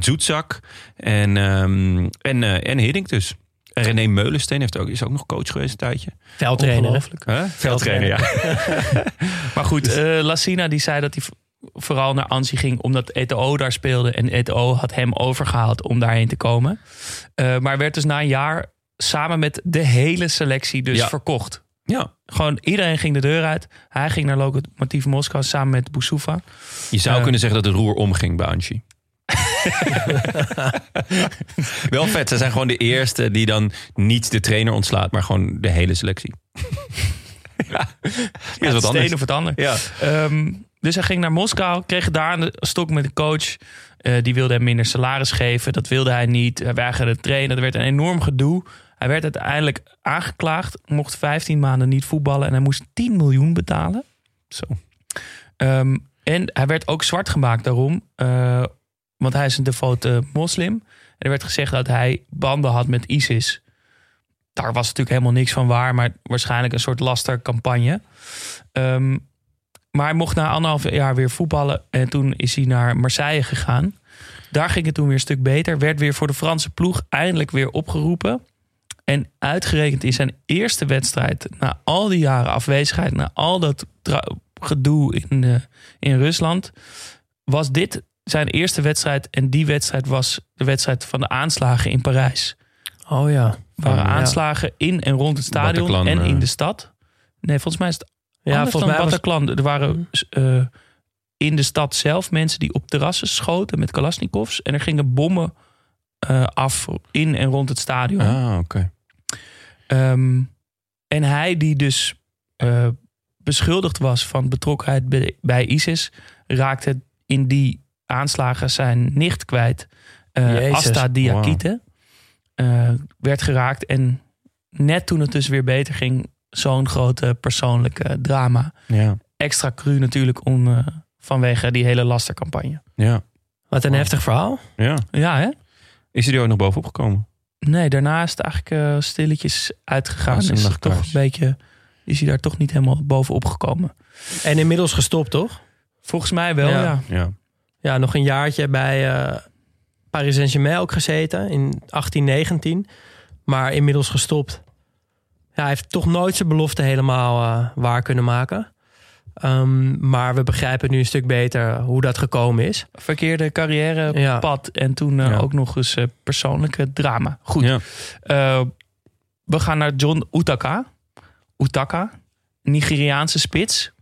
Zoetzak. En, ehm, en, en Hiddink dus. En René Meulensteen heeft ook, is ook nog coach geweest een tijdje. Veldtrainer. Huh? Veldtrainer, ja. *laughs* Maar goed, eh Lassina die zei dat hij vooral naar Ansi ging omdat Eto'o daar speelde. En Eto'o had hem overgehaald om daarheen te komen. Eh, maar werd dus na een jaar samen met de hele selectie dus Ja. verkocht. ja. Gewoon iedereen ging de deur uit. Hij ging naar Lokomotiv Moskou samen met Boussoufa. Je zou Eh. kunnen zeggen dat het roer omging bij Anchi. *laughs* Wel vet. Ze zijn gewoon de eerste die dan niet de trainer ontslaat, maar gewoon de hele selectie. *laughs* ja, *laughs* Ja, is het wat is het anders. een of het ander. Ja. Ehm, dus hij ging naar Moskou, kreeg daar een stok met een coach. Eh, die wilde hem minder salaris geven. Dat wilde hij niet. Hij weigerde trainen. Er werd een enorm gedoe. Hij werd uiteindelijk aangeklaagd. Mocht 15 maanden niet voetballen. En hij moest 10 miljoen betalen. Zo. Ehm, en hij werd ook zwart gemaakt daarom. eh, want hij is een devote moslim. En er werd gezegd dat hij banden had met ISIS. Daar was natuurlijk helemaal niks van waar. Maar waarschijnlijk een soort lastercampagne. Ehm, maar hij mocht na anderhalf jaar weer voetballen. En toen is hij naar Marseille gegaan. Daar ging het toen weer een stuk beter. Werd weer voor de Franse ploeg eindelijk weer opgeroepen. En uitgerekend in zijn eerste wedstrijd, na al die jaren afwezigheid, na al dat gedoe in, eh, in Rusland, was dit zijn eerste wedstrijd en die wedstrijd was de wedstrijd van de aanslagen in Parijs. Oh ja. Er waren Ja. aanslagen in en rond het stadion Bataclan, en in eh. de stad. Nee, volgens mij is het Ja, anders volgens mij was- Bataclan. Er waren eh, in de stad zelf mensen die op terrassen schoten met kalasnikovs. En er gingen bommen eh, af in en rond het stadion. Ah, oké. Ehm, en hij die dus eh, beschuldigd was van betrokkenheid bij, bij ISIS... raakte in die aanslagen zijn nicht kwijt. Eh Jezus. Asta Diakite eh, werd geraakt. En net toen het dus weer beter ging... zo'n grote persoonlijke drama. Ja. Extra cru natuurlijk om, eh, vanwege die hele lastercampagne. Ja. Wat een heftig verhaal. ja. Ja, hè? Is hij er ook nog bovenop gekomen? Nee, daarna is het eigenlijk stilletjes uitgegaan. Is toch een beetje... Is hij daar toch niet helemaal bovenop gekomen? En inmiddels gestopt, toch? Volgens mij wel, Ja. ja. Ja. Ja, nog een jaartje bij eh, Paris Saint-Germain ook gezeten in 1819. Maar inmiddels gestopt. Ja, hij heeft toch nooit zijn belofte helemaal eh, waar kunnen maken. Ehm, maar we begrijpen nu een stuk beter hoe dat gekomen is. Verkeerde carrière, Ja. pad en toen eh, Ja. ook nog eens eh, persoonlijke drama. Goed, Ja. eh, we gaan naar John Utaka. Utaka, Nigeriaanse spits.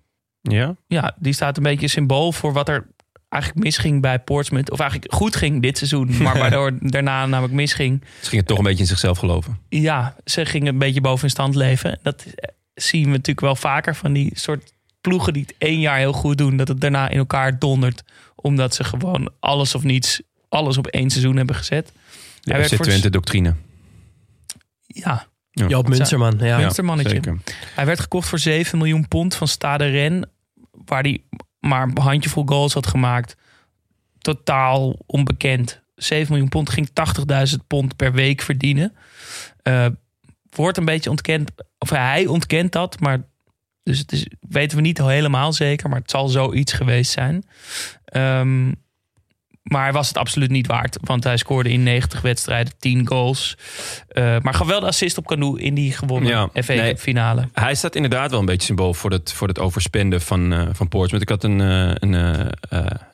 Ja? Ja, die staat een beetje symbool voor wat er eigenlijk misging bij Portsmouth. Of eigenlijk goed ging dit seizoen, maar *laughs* waardoor daarna namelijk misging. Ze ging het toch een beetje in zichzelf geloven. Ja, ze gingen een beetje boven in stand leven. Dat zien we natuurlijk wel vaker van die soort ploegen die het één jaar heel goed doen, dat het daarna in elkaar dondert, omdat ze gewoon alles of niets, alles op één seizoen hebben gezet. De Hij FC voor- Twente doctrine. Ja, Ja. Joop Munsterman, ja. Ja. Munstermannetje. zeker. hij werd gekocht voor 7 miljoen pond van Stade Rennes, waar hij maar een handjevol goals had gemaakt. Totaal onbekend. 7 miljoen pond ging 80.000 pond per week verdienen. Eh, wordt een beetje ontkend, of hij ontkent dat, maar dus het is, weten we niet helemaal zeker, maar het zal zoiets geweest zijn. Ehm, maar hij was het absoluut niet waard, want hij scoorde in 90 wedstrijden 10 goals. Eh, maar gaf wel de assist op Canoe in die gewonnen Ja, FA nee. Finale. Hij staat inderdaad wel een beetje symbool voor het, voor het overspenden van, eh van Portsmouth. Ik had een, eh, een,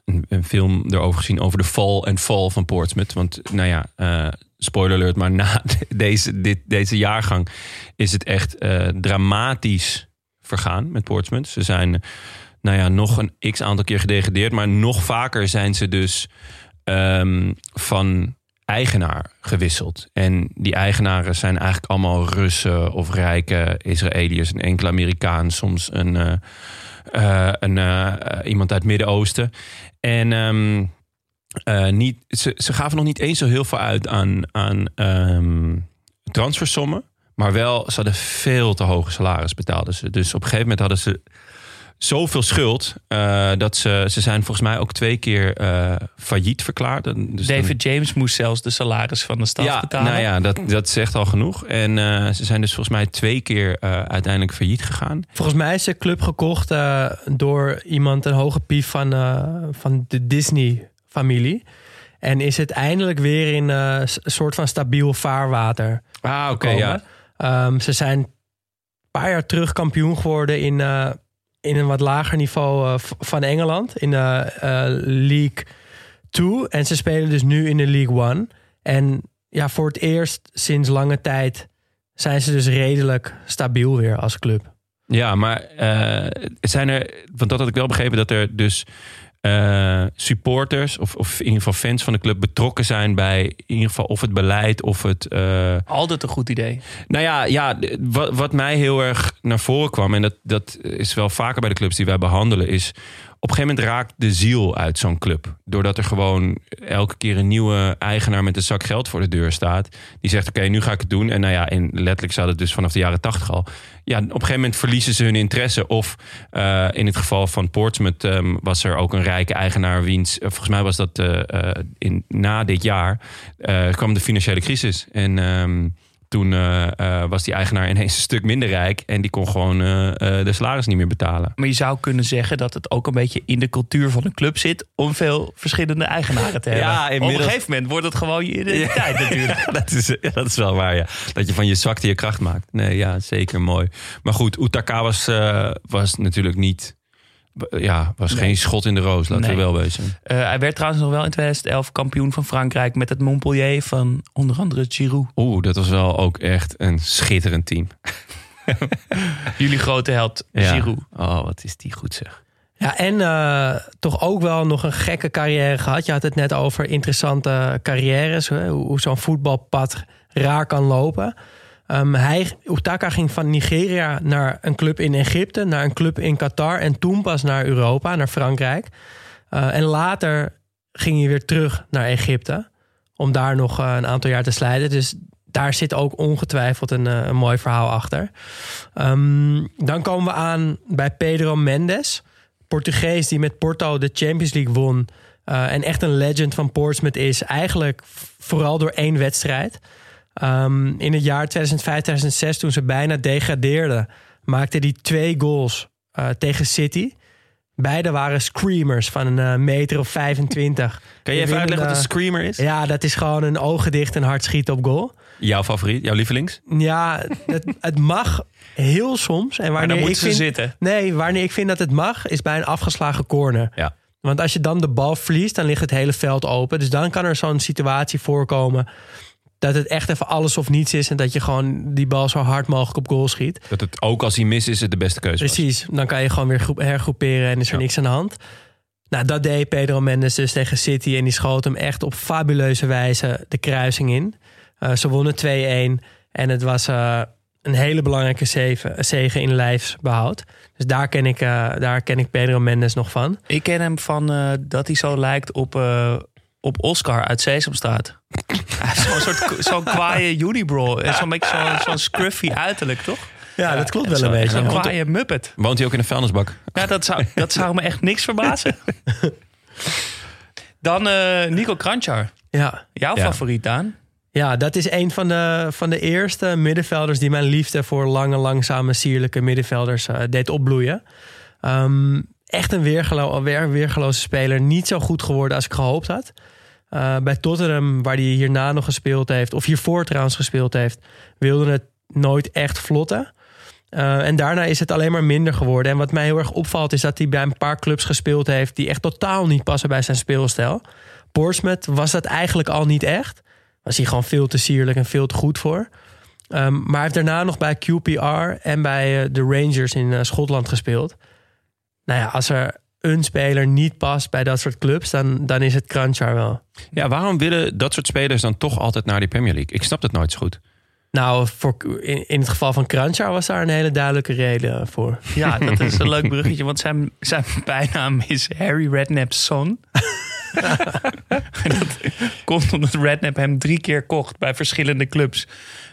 een, een film erover gezien over de fall en fall van Portsmouth. Want nou ja, spoiler alert, maar na *laughs* deze, dit, deze jaargang is het echt dramatisch vergaan met Portsmouth. Ze zijn nou ja, nog een x aantal keer gedegradeerd, maar nog vaker zijn ze dus ehm, van eigenaar gewisseld. En die eigenaren zijn eigenlijk allemaal Russen of rijke Israëliërs, een enkele Amerikaan, soms een, eh, eh, een, eh, iemand uit het Midden-Oosten. En ehm, eh, niet, ze, gaven nog niet eens zo heel veel uit aan, aan ehm, transfersommen. Maar wel, ze hadden veel te hoge salaris ze. Dus op een gegeven moment hadden ze zoveel schuld... eh, dat ze, ze zijn volgens mij ook twee keer eh, failliet verklaard. Dus dan- David James moest zelfs de salaris van de staf ja, betalen. nou ja, dat, dat zegt al genoeg. En eh, ze zijn dus volgens mij twee keer eh, uiteindelijk failliet gegaan. Volgens mij is de club gekocht eh, door iemand, een hoge pief van, eh, van de Disney-familie. En is het eindelijk weer in een soort van stabiel vaarwater Ah, oké, gekomen. ja. Ehm, ze zijn een paar jaar terug kampioen geworden in, eh, in een wat lager niveau eh, van Engeland. In de eh, League 2. En ze spelen dus nu in de League 1. En ja, voor het eerst sinds lange tijd zijn ze dus redelijk stabiel weer als club. Ja, maar eh, zijn er, want dat had ik wel begrepen, dat er dus eh, supporters of, of in ieder geval fans van de club betrokken zijn bij in ieder geval of het beleid of het. eh, Altijd een goed idee. Nou ja, ja wat, wat mij heel erg naar voren kwam, en dat, dat is wel vaker bij de clubs die wij behandelen, is op een gegeven moment raakt de ziel uit zo'n club. Doordat er gewoon elke keer een nieuwe eigenaar met een zak geld voor de deur staat. Die zegt, oké, nu ga ik het doen. En nou ja, en letterlijk zat het dus vanaf de jaren tachtig al. Ja, op een gegeven moment verliezen ze hun interesse. Of eh, in het geval van Portsmouth ehm, was er ook een rijke eigenaar wiens... eh, volgens mij was dat eh, in, na dit jaar kwam de financiële crisis. En... ehm, toen eh, eh, was die eigenaar ineens een stuk minder rijk. En die kon gewoon eh, de salaris niet meer betalen. Maar je zou kunnen zeggen dat het ook een beetje in de cultuur van een club zit om veel verschillende eigenaren te *laughs* hebben. Ja, Op een gegeven moment wordt het gewoon je identiteit *laughs* natuurlijk. *laughs* dat, is, dat is wel waar, ja. Dat je van je zwakte je kracht maakt. Nee, ja, zeker mooi. Maar goed, Utaka was, was natuurlijk niet Ja, was Nee. geen schot in de roos, laten Nee. we wel wezen. Eh, hij werd trouwens nog wel in 2011 kampioen van Frankrijk met het Montpellier van onder andere Giroud. Oeh, dat was wel ook echt een schitterend team. *laughs* Jullie grote held Ja. Giroud. Oh, wat is die goed zeg. Ja, en eh, toch ook wel nog een gekke carrière gehad. Je had het net over interessante carrières. Hè? Hoe, hoe zo'n voetbalpad raar kan lopen. Ehm, hij, Utaka ging van Nigeria naar een club in Egypte, naar een club in Qatar en toen pas naar Europa, naar Frankrijk. Eh, en later ging hij weer terug naar Egypte om daar nog eh, een aantal jaar te slijten. Dus daar zit ook ongetwijfeld een, eh, een mooi verhaal achter. Ehm, dan komen we aan bij Pedro Mendes. Portugees die met Porto de Champions League won. en echt een legend van Portsmouth is. Eigenlijk vooral door één wedstrijd. Ehm, in het jaar 2005-2006, toen ze bijna degradeerden, maakte hij twee goals eh, tegen City. Beide waren screamers van een eh, meter of 25. *laughs* Kan je even uitleggen wat een winnende- screamer is? Ja, dat is gewoon een ogen dicht en hard schieten op goal. Jouw favoriet, jouw lievelings? Ja, het, het mag heel soms. En Maar dan ik moeten ze zitten. Nee, wanneer ik vind dat het mag, is bij een afgeslagen corner. Ja. Want als je dan de bal verliest, dan ligt het hele veld open. Dus dan kan er zo'n situatie voorkomen dat het echt even alles of niets is. En dat je gewoon die bal zo hard mogelijk op goal schiet. Dat het ook als hij mis is, het de beste keuze. Precies, dan kan je gewoon weer groep- hergroeperen en is er Ja. niks aan de hand. Nou, dat deed Pedro Mendes dus tegen City. En die schoot hem echt op fabuleuze wijze de kruising in. Eh, ze wonnen 2-1. En het was eh, een hele belangrijke zege, zege in lijfsbehoud. Dus daar ken, ik, eh, daar ken ik Pedro Mendes nog van. Ik ken hem van eh, dat hij zo lijkt op, eh, op Oscar uit Sesamstraat. *laughs* Zo'n soort zo'n kwaaie unibro. En Zo'n beetje zo'n zo'n scruffy uiterlijk, toch? Ja, dat klopt wel Zo- een beetje. Zo'n Ja. kwaaie muppet. Woont hij ook in een vuilnisbak? Ja, dat zou, dat zou me echt niks verbazen. *laughs* Dan eh, Nico Kranjčar. Ja. Jouw Ja. favoriet, Daan? Ja, dat is een van de, van de eerste middenvelders die mijn liefde voor lange, langzame, sierlijke middenvelders eh, deed opbloeien. Ehm, echt een weergelo weer, weergeloze speler. Niet zo goed geworden als ik gehoopt had. Eh, bij Tottenham, waar hij hierna nog gespeeld heeft, of hiervoor trouwens gespeeld heeft, wilde het nooit echt vlotten. Eh, en daarna is het alleen maar minder geworden. En wat mij heel erg opvalt, is dat hij bij een paar clubs gespeeld heeft die echt totaal niet passen bij zijn speelstijl. Portsmouth was dat eigenlijk al niet echt. Was hij gewoon veel te sierlijk en veel te goed voor. Ehm, maar hij heeft daarna nog bij QPR en bij eh, de Rangers in Schotland gespeeld. Nou ja, als er een speler niet past bij dat soort clubs, dan, dan is het Kranjčar wel. Ja, waarom willen dat soort spelers dan toch altijd naar die Premier League? Ik snap dat nooit zo goed. Nou, voor, in, in het geval van Kranjčar was daar een hele duidelijke reden voor. Ja, dat is een leuk bruggetje, want zijn, zijn bijnaam is Harry Redknapp's son. *laughs* dat komt omdat Redknapp hem drie keer kocht bij verschillende clubs.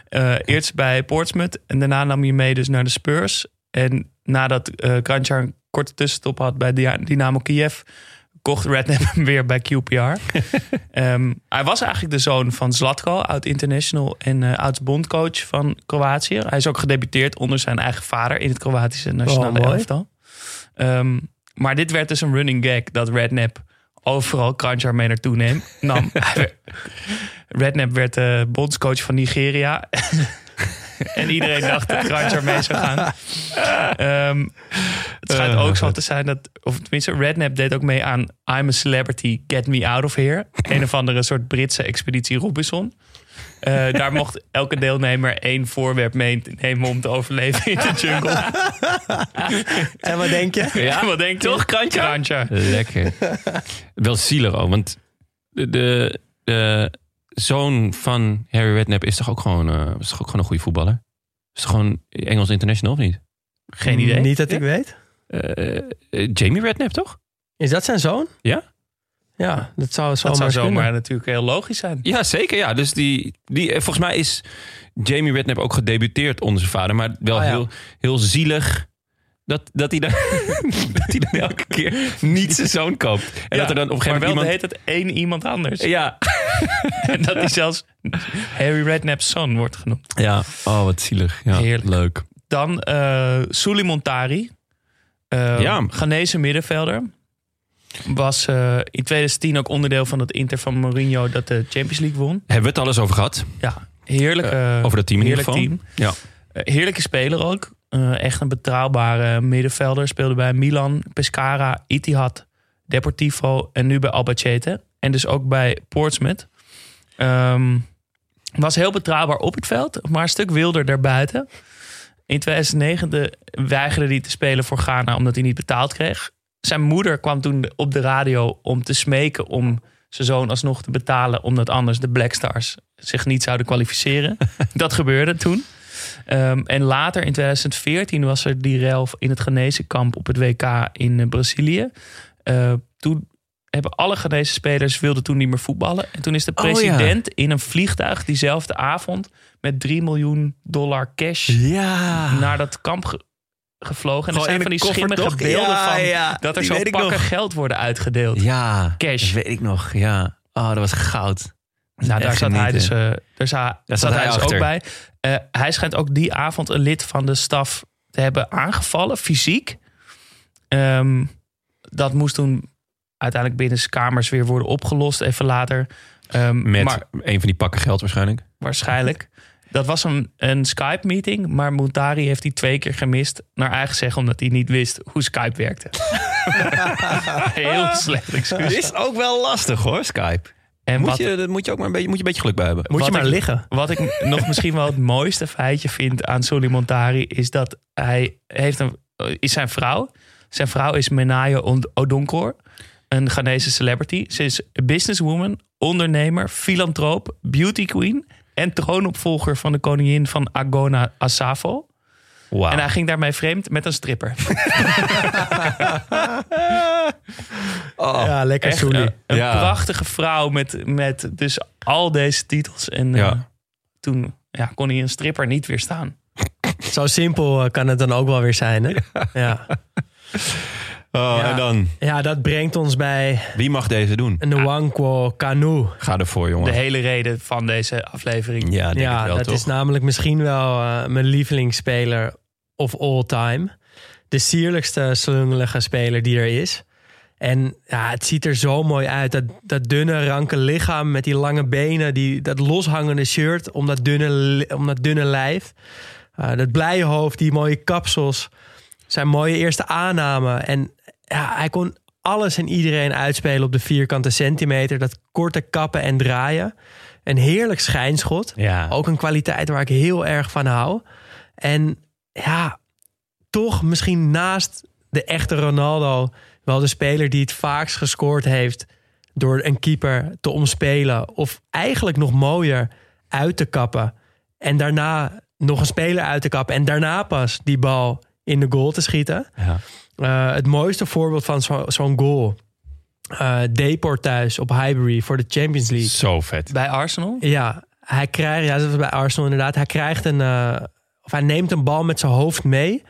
Eh, eerst bij Portsmouth en daarna nam hij mee dus naar de Spurs. En nadat eh Kranjčar een korte tussenstop had bij Dynamo Kiev... kocht Redknapp hem weer bij QPR. *laughs* Ehm, hij was eigenlijk de zoon van Zlatko, oud-international... en eh oud-bondcoach van Kroatië. Hij is ook gedebuteerd onder zijn eigen vader... in het Kroatische nationale Oh, elftal. Ehm, maar dit werd dus een running gag dat Redknapp overal Kranjčar mee naartoe neem, nam. Werd- *laughs* Redknapp werd de bondscoach van Nigeria. En iedereen dacht dat Kranjčar mee zou gaan. Ehm, het schijnt ook zo te zijn dat, of tenminste, Redknapp deed ook mee aan I'm a Celebrity, Get Me Out of Here. Een of andere soort Britse expeditie Robinson. Eh, daar mocht elke deelnemer één voorwerp meenemen om te overleven in de jungle. En wat denk je? Ja, *laughs* wat denk je? Toch? Kranjčar. Lekker. Wel zielig ook, want de, de, de zoon van Harry Redknapp is toch ook gewoon, eh, is toch ook gewoon een goede voetballer? Is toch gewoon Engels international of niet? Geen idee. Niet dat ik weet. Eh, eh, Jamie Redknapp toch? Is dat zijn zoon? Ja. Ja, dat zou Dat zomaar zou zomaar natuurlijk heel logisch zijn. Ja, zeker. Ja. Dus die, die, volgens mij is Jamie Redknapp ook gedebuteerd onder zijn vader. Maar wel Oh ja. heel, heel zielig dat, dat, hij dan, *laughs* dat hij dan elke keer niet zijn zoon koopt. En dat er dan op een gegeven moment heet het één iemand anders. Ja, *laughs* En dat hij zelfs Harry Redknapp's son wordt genoemd. ja. Oh, wat zielig. Ja, Heerlijk. Leuk. Dan eh Suleiman Tari. eh Ja. Ghanese middenvelder. Was eh, in 2010 ook onderdeel van het Inter van Mourinho dat de Champions League won. Hebben we het al eens over gehad? Ja, heerlijk. eh, over dat team in ieder geval. team. Ja. Heerlijke speler ook. Eh, echt een betrouwbare middenvelder. Speelde bij Milan, Pescara, Itihad, Deportivo en nu bij Albacete. En dus ook bij Portsmouth. Ehm, was heel betrouwbaar op het veld, maar een stuk wilder daarbuiten. In 2009 de- weigerde hij te spelen voor Ghana omdat hij niet betaald kreeg. Zijn moeder kwam toen op de radio om te smeken om zijn zoon alsnog te betalen, omdat anders de Black Stars zich niet zouden kwalificeren. *laughs* Dat gebeurde toen. Ehm, en later in 2014 was er die rel in het Genezenkamp op het WK in eh, Brazilië. Eh, toen hebben alle Ghanese spelers wilden toen niet meer voetballen. En toen is de Oh, ja. president in een vliegtuig diezelfde avond met 3 miljoen dollar cash Ja. naar dat kamp ge- gevlogen. En er Gewoon zijn in van die schimmige toch? beelden Ja, van dat er zo pakken nog. geld worden uitgedeeld. Ja, Cash. dat weet ik nog. Ja. Oh, dat was goud. Nou, daar zat hij dus, eh, daar za- Daar zat hij dus ook bij. Eh, hij schijnt ook die avond een lid van de staf te hebben aangevallen, fysiek. Ehm, dat moest toen uiteindelijk binnen kamers weer worden opgelost, even later. Ehm, Met maar een van die pakken geld waarschijnlijk. waarschijnlijk. Dat was een, een Skype-meeting, maar Montari heeft die twee keer gemist. Naar eigen zeggen, omdat hij niet wist hoe Skype werkte. *laughs* Heel slecht excuus. is ook wel lastig hoor, Skype. En Moet wat, je, dat moet je ook maar een beetje, moet je een beetje geluk bij hebben. Moet je maar ik- liggen. Wat ik *laughs* nog misschien wel het mooiste feitje vind aan Sonny Montari... is dat hij heeft een, is zijn vrouw. Zijn vrouw is Menaye Odonkor, een Ghanese celebrity. Ze is businesswoman, ondernemer, filantroop, beauty queen... en troonopvolger van de koningin van Agona Asafo. Wauw. En hij ging daarmee vreemd met een stripper. *laughs* *laughs* ja, lekker Echt een, een Ja. prachtige vrouw met, met dus al deze titels. En eh, Ja. toen ja, kon hij een stripper niet weerstaan. Zo simpel eh, kan het dan ook wel weer zijn. Hè? *laughs* Ja. Oh, Ja. En dan, ja, dat brengt ons bij wie mag deze doen? een Nwankwo Kanu. Ga ervoor, jongen. De hele reden van deze aflevering. ja, denk Ja, ik wel, dat toch? is namelijk misschien wel eh, mijn lievelingsspeler of all time. De sierlijkste slungelige speler die er is. En ja, het ziet er zo mooi uit. Dat, dat dunne, ranke lichaam met die lange benen. Die, dat loshangende shirt om dat dunne, om dat dunne lijf. Eh, dat blije hoofd, die mooie kapsels. Zijn mooie eerste aanname. En ja, hij kon alles en iedereen uitspelen op de vierkante centimeter. Dat korte kappen en draaien. Een heerlijk schijnschot. Ja. Ook een kwaliteit waar ik heel erg van hou. En ja, toch misschien naast de echte Ronaldo wel de speler die het vaakst gescoord heeft door een keeper te omspelen. Of eigenlijk nog mooier uit te kappen. En daarna nog een speler uit te kappen. En daarna pas die bal in de goal te schieten. Ja. Eh, het mooiste voorbeeld van zo- zo'n goal. eh Deport thuis op Highbury voor de Champions League. Zo vet. Bij Arsenal. Ja, hij krijgt, ja, dat was bij Arsenal inderdaad. Hij krijgt een, eh, of hij neemt een bal met zijn hoofd mee.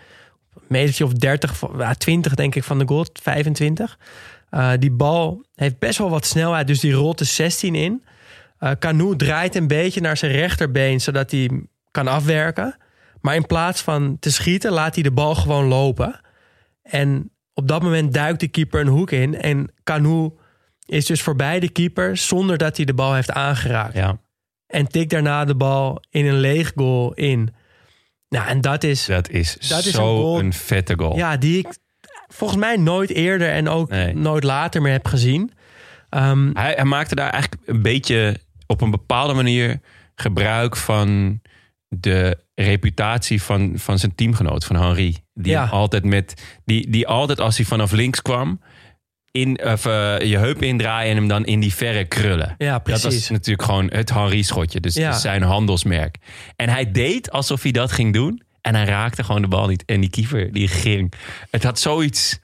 Metertje of 30, van- ja, 20 denk ik van de goal, 25. Eh, die bal heeft best wel wat snelheid, dus die rolt de 16 in. Eh Canu draait een beetje naar zijn rechterbeen, zodat hij kan afwerken. Maar in plaats van te schieten, laat hij de bal gewoon lopen. En op dat moment duikt de keeper een hoek in. En Canu is dus voorbij de keeper zonder dat hij de bal heeft aangeraakt. Ja, En tikt daarna de bal in een leeg goal in. Nou, en dat is dat is Dat is een zo goal- een vette goal. ja, die ik volgens mij nooit eerder en ook Nee. nooit later meer heb gezien. Ehm, Hij, hij maakte daar eigenlijk een beetje op een bepaalde manier gebruik van de reputatie van, van zijn teamgenoot, van Henri. Die, Ja. altijd met, die, die altijd als hij vanaf links kwam, in, of, eh, je heup indraaien en hem dan in die verre krullen. ja, Dat precies. was natuurlijk gewoon het Henri-schotje. Dus Ja. zijn handelsmerk. En hij deed alsof hij dat ging doen. En hij raakte gewoon de bal niet. En die keeper, die ging. Het had zoiets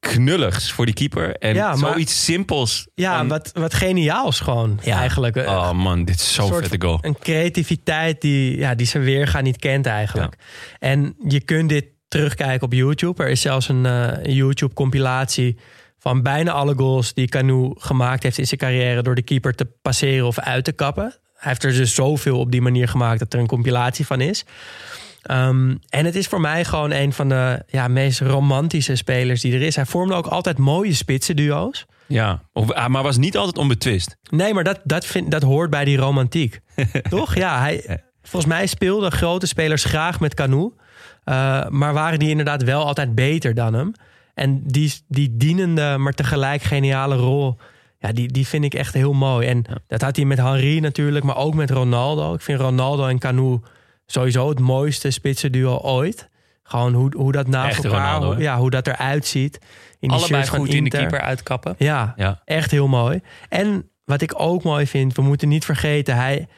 knulligs voor die keeper. En Ja, maar- zoiets simpels. ja, wat, wat geniaals gewoon Ja. eigenlijk. Eh, Oh man, dit is zo'n soort vette goal. Een creativiteit die, ja, die zijn weerga niet kent eigenlijk. En je kunt dit terugkijken op YouTube. Er is zelfs een eh, YouTube-compilatie van bijna alle goals die Canu gemaakt heeft in zijn carrière door de keeper te passeren of uit te kappen. Hij heeft er dus zoveel op die manier gemaakt dat er een compilatie van is. Ehm, en het is voor mij gewoon een van de ja, meest romantische spelers die er is. Hij vormde ook altijd mooie spitsenduo's. Ja, of, ah, maar was niet altijd onbetwist. Nee, maar dat, dat, vind, dat hoort bij die romantiek. *laughs* Toch? Ja, hij, volgens mij speelden grote spelers graag met Canu. Uh, maar waren die inderdaad wel altijd beter dan hem. En die, die dienende, maar tegelijk geniale rol... Ja, die, die vind ik echt heel mooi. En dat had hij met Henry natuurlijk, maar ook met Ronaldo. Ik vind Ronaldo en Canu sowieso het mooiste spitsenduo ooit. Gewoon hoe, hoe dat naast elkaar, Ronaldo, ja, hoe dat eruit ziet. In die Allebei goed in de Inter. keeper uitkappen. Ja, Ja. echt heel mooi. En wat ik ook mooi vind, we moeten niet vergeten, hij,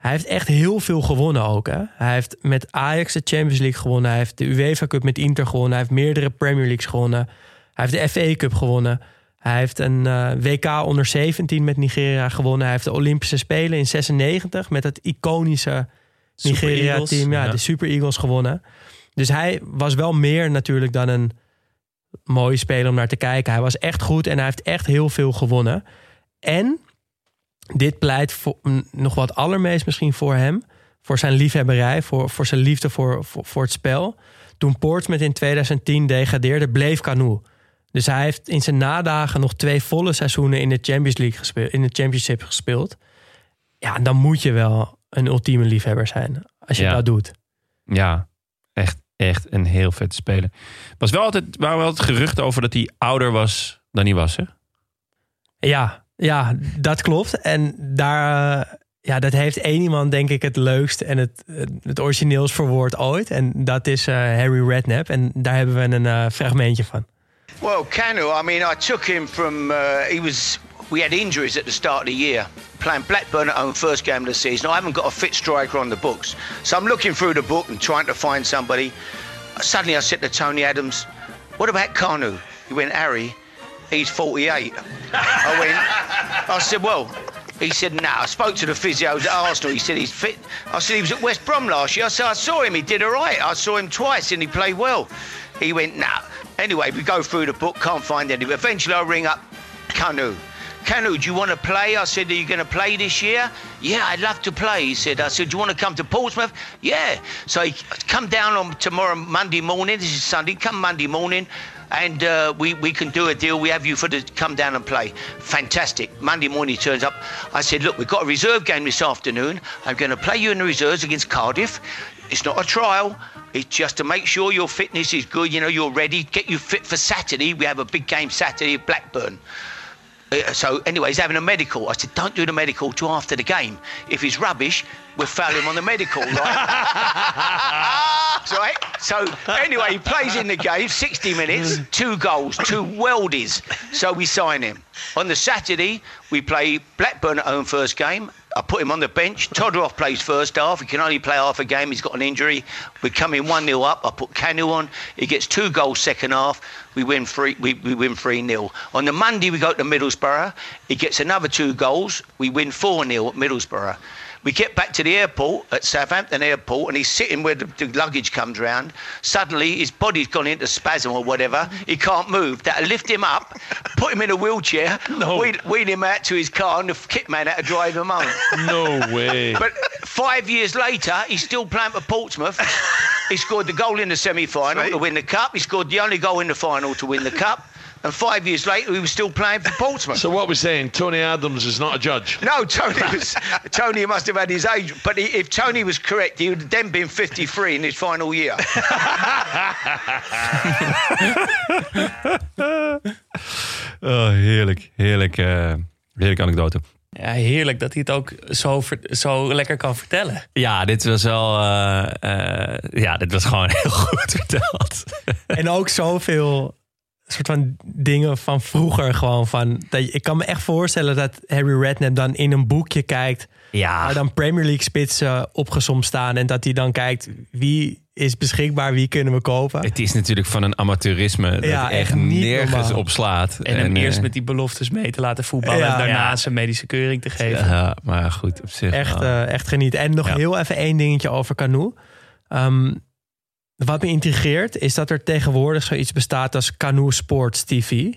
hij heeft echt heel veel gewonnen ook. Hè? Hij heeft met Ajax de Champions League gewonnen. Hij heeft de UEFA Cup met Inter gewonnen. Hij heeft meerdere Premier Leagues gewonnen. Hij heeft de FA Cup gewonnen. Hij heeft een eh, WK onder 17 met Nigeria gewonnen. Hij heeft de Olympische Spelen in 96 met het iconische. Nigeria-team. Ja, Ja. de Super Eagles gewonnen. Dus hij was wel meer natuurlijk dan een mooie speler om naar te kijken. Hij was echt goed en hij heeft echt heel veel gewonnen. En dit pleit voor, mm, nog wat allermeest misschien voor hem. Voor zijn liefhebberij, voor, voor zijn liefde voor, voor, voor het spel. Toen Portsmouth in 2010 degradeerde, bleef Canu. Dus hij heeft in zijn nadagen nog twee volle seizoenen in de Champions League gespeeld, in de Championship gespeeld. Ja, dan moet je wel een ultieme liefhebber zijn als je Ja. dat doet. Ja, echt, echt een heel vet speler. Was wel altijd, waren wel altijd geruchten over dat hij ouder was dan hij was, hè? Ja, ja, dat klopt. En daar, ja, dat heeft één iemand denk ik het leukst en het, het origineels verwoord ooit. En dat is eh, Harry Redknapp. En daar hebben we een eh, fragmentje van. Well, Canu, I mean, I took him from. Uh, he was. We had injuries at the start of the year. Playing Blackburn at home, first game of the season. I haven't got a fit striker on the books. So I'm looking through the book and trying to find somebody. Suddenly I said to Tony Adams, What about Canu? He went, Harry, he's 48. I went, I said, Well, he said, nah. I spoke to the physios at Arsenal. He said he's fit. I said he was at West Brom last year. I said I saw him. He did all right. I saw him twice and he played well. He went, nah. Anyway, we go through the book, can't find any. Eventually, I ring up Canu. Canu, do you want to play? I said, Are you going to play this year? Yeah, I'd love to play. He said, I said, Do you want to come to Portsmouth? Yeah. So he come down on tomorrow, Monday morning. This is Sunday. Come Monday morning. And uh, we, we can do a deal. We have you for the come down and play. Fantastic. Monday morning he turns up. I said, Look, we've got a reserve game this afternoon. I'm going to play you in the reserves against Cardiff. It's not a trial. It's just to make sure your fitness is good. You know, you're ready. Get you fit for Saturday. We have a big game Saturday at Blackburn. Uh, so anyway, he's having a medical. I said, don't do the medical till after the game. If he's rubbish, we'll foul him on the medical, right? *laughs* so, right? So anyway, he plays in the game, 60 minutes, two goals, two weldies. So we sign him. On the Saturday, we play Blackburn at home first game. I put him on the bench. Todorov plays first half. He can only play half a game. He's got an injury. We come in 1 0 up. I put Canu on. He gets two goals second half. We win 3 we, we win 3 0. On the Monday, we go to Middlesbrough. He gets another two goals. We win 4 0 at Middlesbrough. We get back to the airport at Southampton Airport, and he's sitting where the, the luggage comes round. Suddenly, his body's gone into spasm or whatever. He can't move. That lift him up, *laughs* put him in a wheelchair, wheel, wheel him out to his car, and the kit man had to drive him home. No way. But five years later, he's still playing for Portsmouth. *laughs* He scored the goal in the semi-final to win the cup. He scored the only goal in the final to win the cup. And five years later, he was still playing for Portsmouth. *laughs* So what we're saying, Tony Adams is not a judge. No, Tony was. *laughs* Tony must have had his age, but he, if Tony was correct, he would have then been 53 in his final year. *laughs* Oh, heerlijk, heerlijk, heerlijke anekdote. Ja, heerlijk dat hij het ook zo, ver- zo lekker kan vertellen. Ja, dit was wel, eh, eh, ja, dit was gewoon heel goed verteld. En ook zoveel soort van dingen van vroeger gewoon van. Dat ik kan me echt voorstellen dat Harry Redknapp dan in een boekje kijkt. Ja. Waar dan Premier League spitsen opgezomd staan. En dat hij dan kijkt wie is beschikbaar, wie kunnen we kopen. Het is natuurlijk van een amateurisme dat Ja, echt nergens normaal. op slaat. En hem eh, eerst met die beloftes mee te laten voetballen. Ja. en daarna Ja. zijn medische keuring te geven. Ja, maar goed, op zich. Echt, eh, echt genieten. En nog Ja. heel even één dingetje over Canoe. Ehm, wat me intrigeert is dat er tegenwoordig zoiets bestaat als Canoe Sports TV.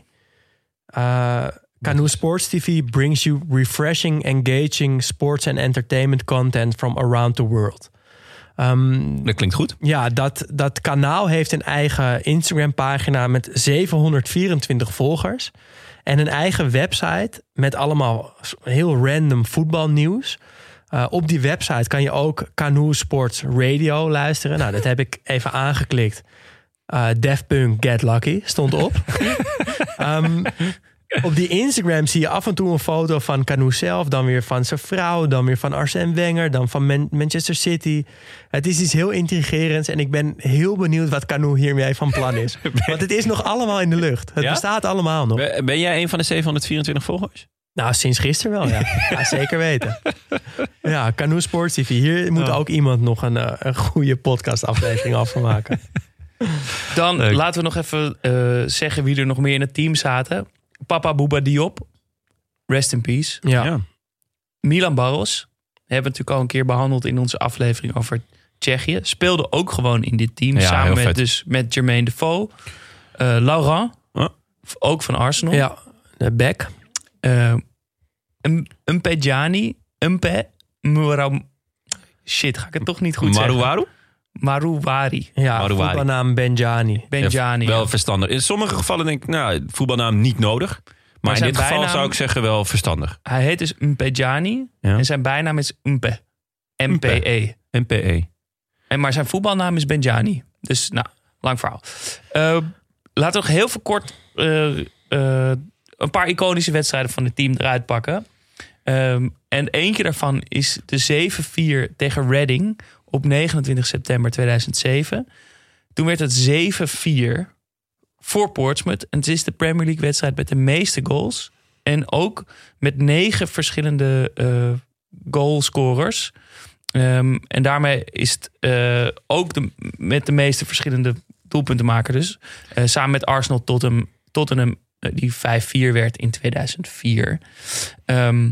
Eh Canoe Sports TV brings you refreshing, engaging sports and entertainment content from around the world. Ehm, dat klinkt goed. ja, dat, dat kanaal heeft een eigen Instagram-pagina met 724 volgers. En een eigen website met allemaal heel random voetbalnieuws. Eh, op die website kan je ook Canoe Sports Radio luisteren. Nou, dat heb ik even aangeklikt. Punk Get Lucky stond op. *laughs* Ehm, op die Instagram zie je af en toe een foto van Canoe zelf. Dan weer van zijn vrouw. Dan weer van Arsène Wenger. Dan van Man- Manchester City. Het is iets heel intrigerends. En ik ben heel benieuwd wat Canoe hiermee van plan is. *laughs* Want het is nog allemaal in de lucht. Het Ja? bestaat allemaal nog. Ben ben jij een van de 724 volgers? Nou, sinds gisteren wel, ja. *laughs* ja zeker weten. Ja, Canoe Sports TV. Hier moet ook iemand nog een, eh, een goede podcastaflevering af van maken. *laughs* Dan laten we nog even eh, zeggen wie er nog meer in het team zaten. Papa Bouba Diop. Rest in peace. Ja. Milan Barros. Hebben we natuurlijk al een keer behandeld in onze aflevering over Tsjechië. Speelde ook gewoon in dit team. Ja, samen met, vet. dus met Jermaine Defoe. Eh Laurent. Ook van Arsenal. Ja, de back. Eh een. Mpe. Murau. Shit, ga ik het toch niet goed zeggen? Maruwaru? Marouwari. Ja, Marouari. voetbalnaam Benjani. Benjani. Wel verstandig. In sommige gevallen denk ik, nou, voetbalnaam niet nodig. Maar, in dit geval zou ik zeggen wel verstandig. Hij heet dus Mpejani. Ja. En zijn bijnaam is Mpe. MPE. MPE. En maar zijn voetbalnaam is Benjani. Dus nou, lang verhaal. Eh, laten we nog heel veel kort eh, eh, een paar iconische wedstrijden van het team eruit pakken. Ehm, en eentje daarvan is de 7-4 tegen Reading op 29 september 2007. Toen werd het 7-4 voor Portsmouth. En het is de Premier League wedstrijd met de meeste goals. En ook met negen verschillende eh goalscorers. Ehm, en daarmee is het eh, ook de, met de meeste verschillende doelpunten maken. Dus eh, samen met Arsenal Tottenham, Tottenham die 5-4 werd in 2004. Ehm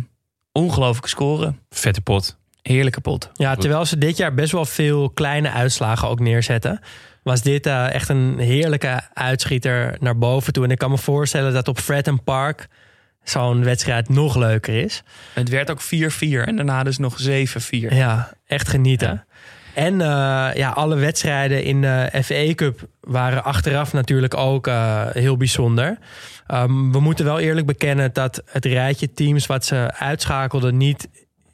ongelooflijke scoren. Vette pot. Heerlijke pot. Ja, terwijl ze dit jaar best wel veel kleine uitslagen ook neerzetten. Was dit eh, echt een heerlijke uitschieter naar boven toe. En ik kan me voorstellen dat op Fratton Park zo'n wedstrijd nog leuker is. Het werd ook 4-4 en daarna dus nog 7-4. Ja, echt genieten. En eh, ja, alle wedstrijden in de FA Cup waren achteraf natuurlijk ook eh, heel bijzonder. Ehm, we moeten wel eerlijk bekennen dat het rijtje teams wat ze uitschakelden niet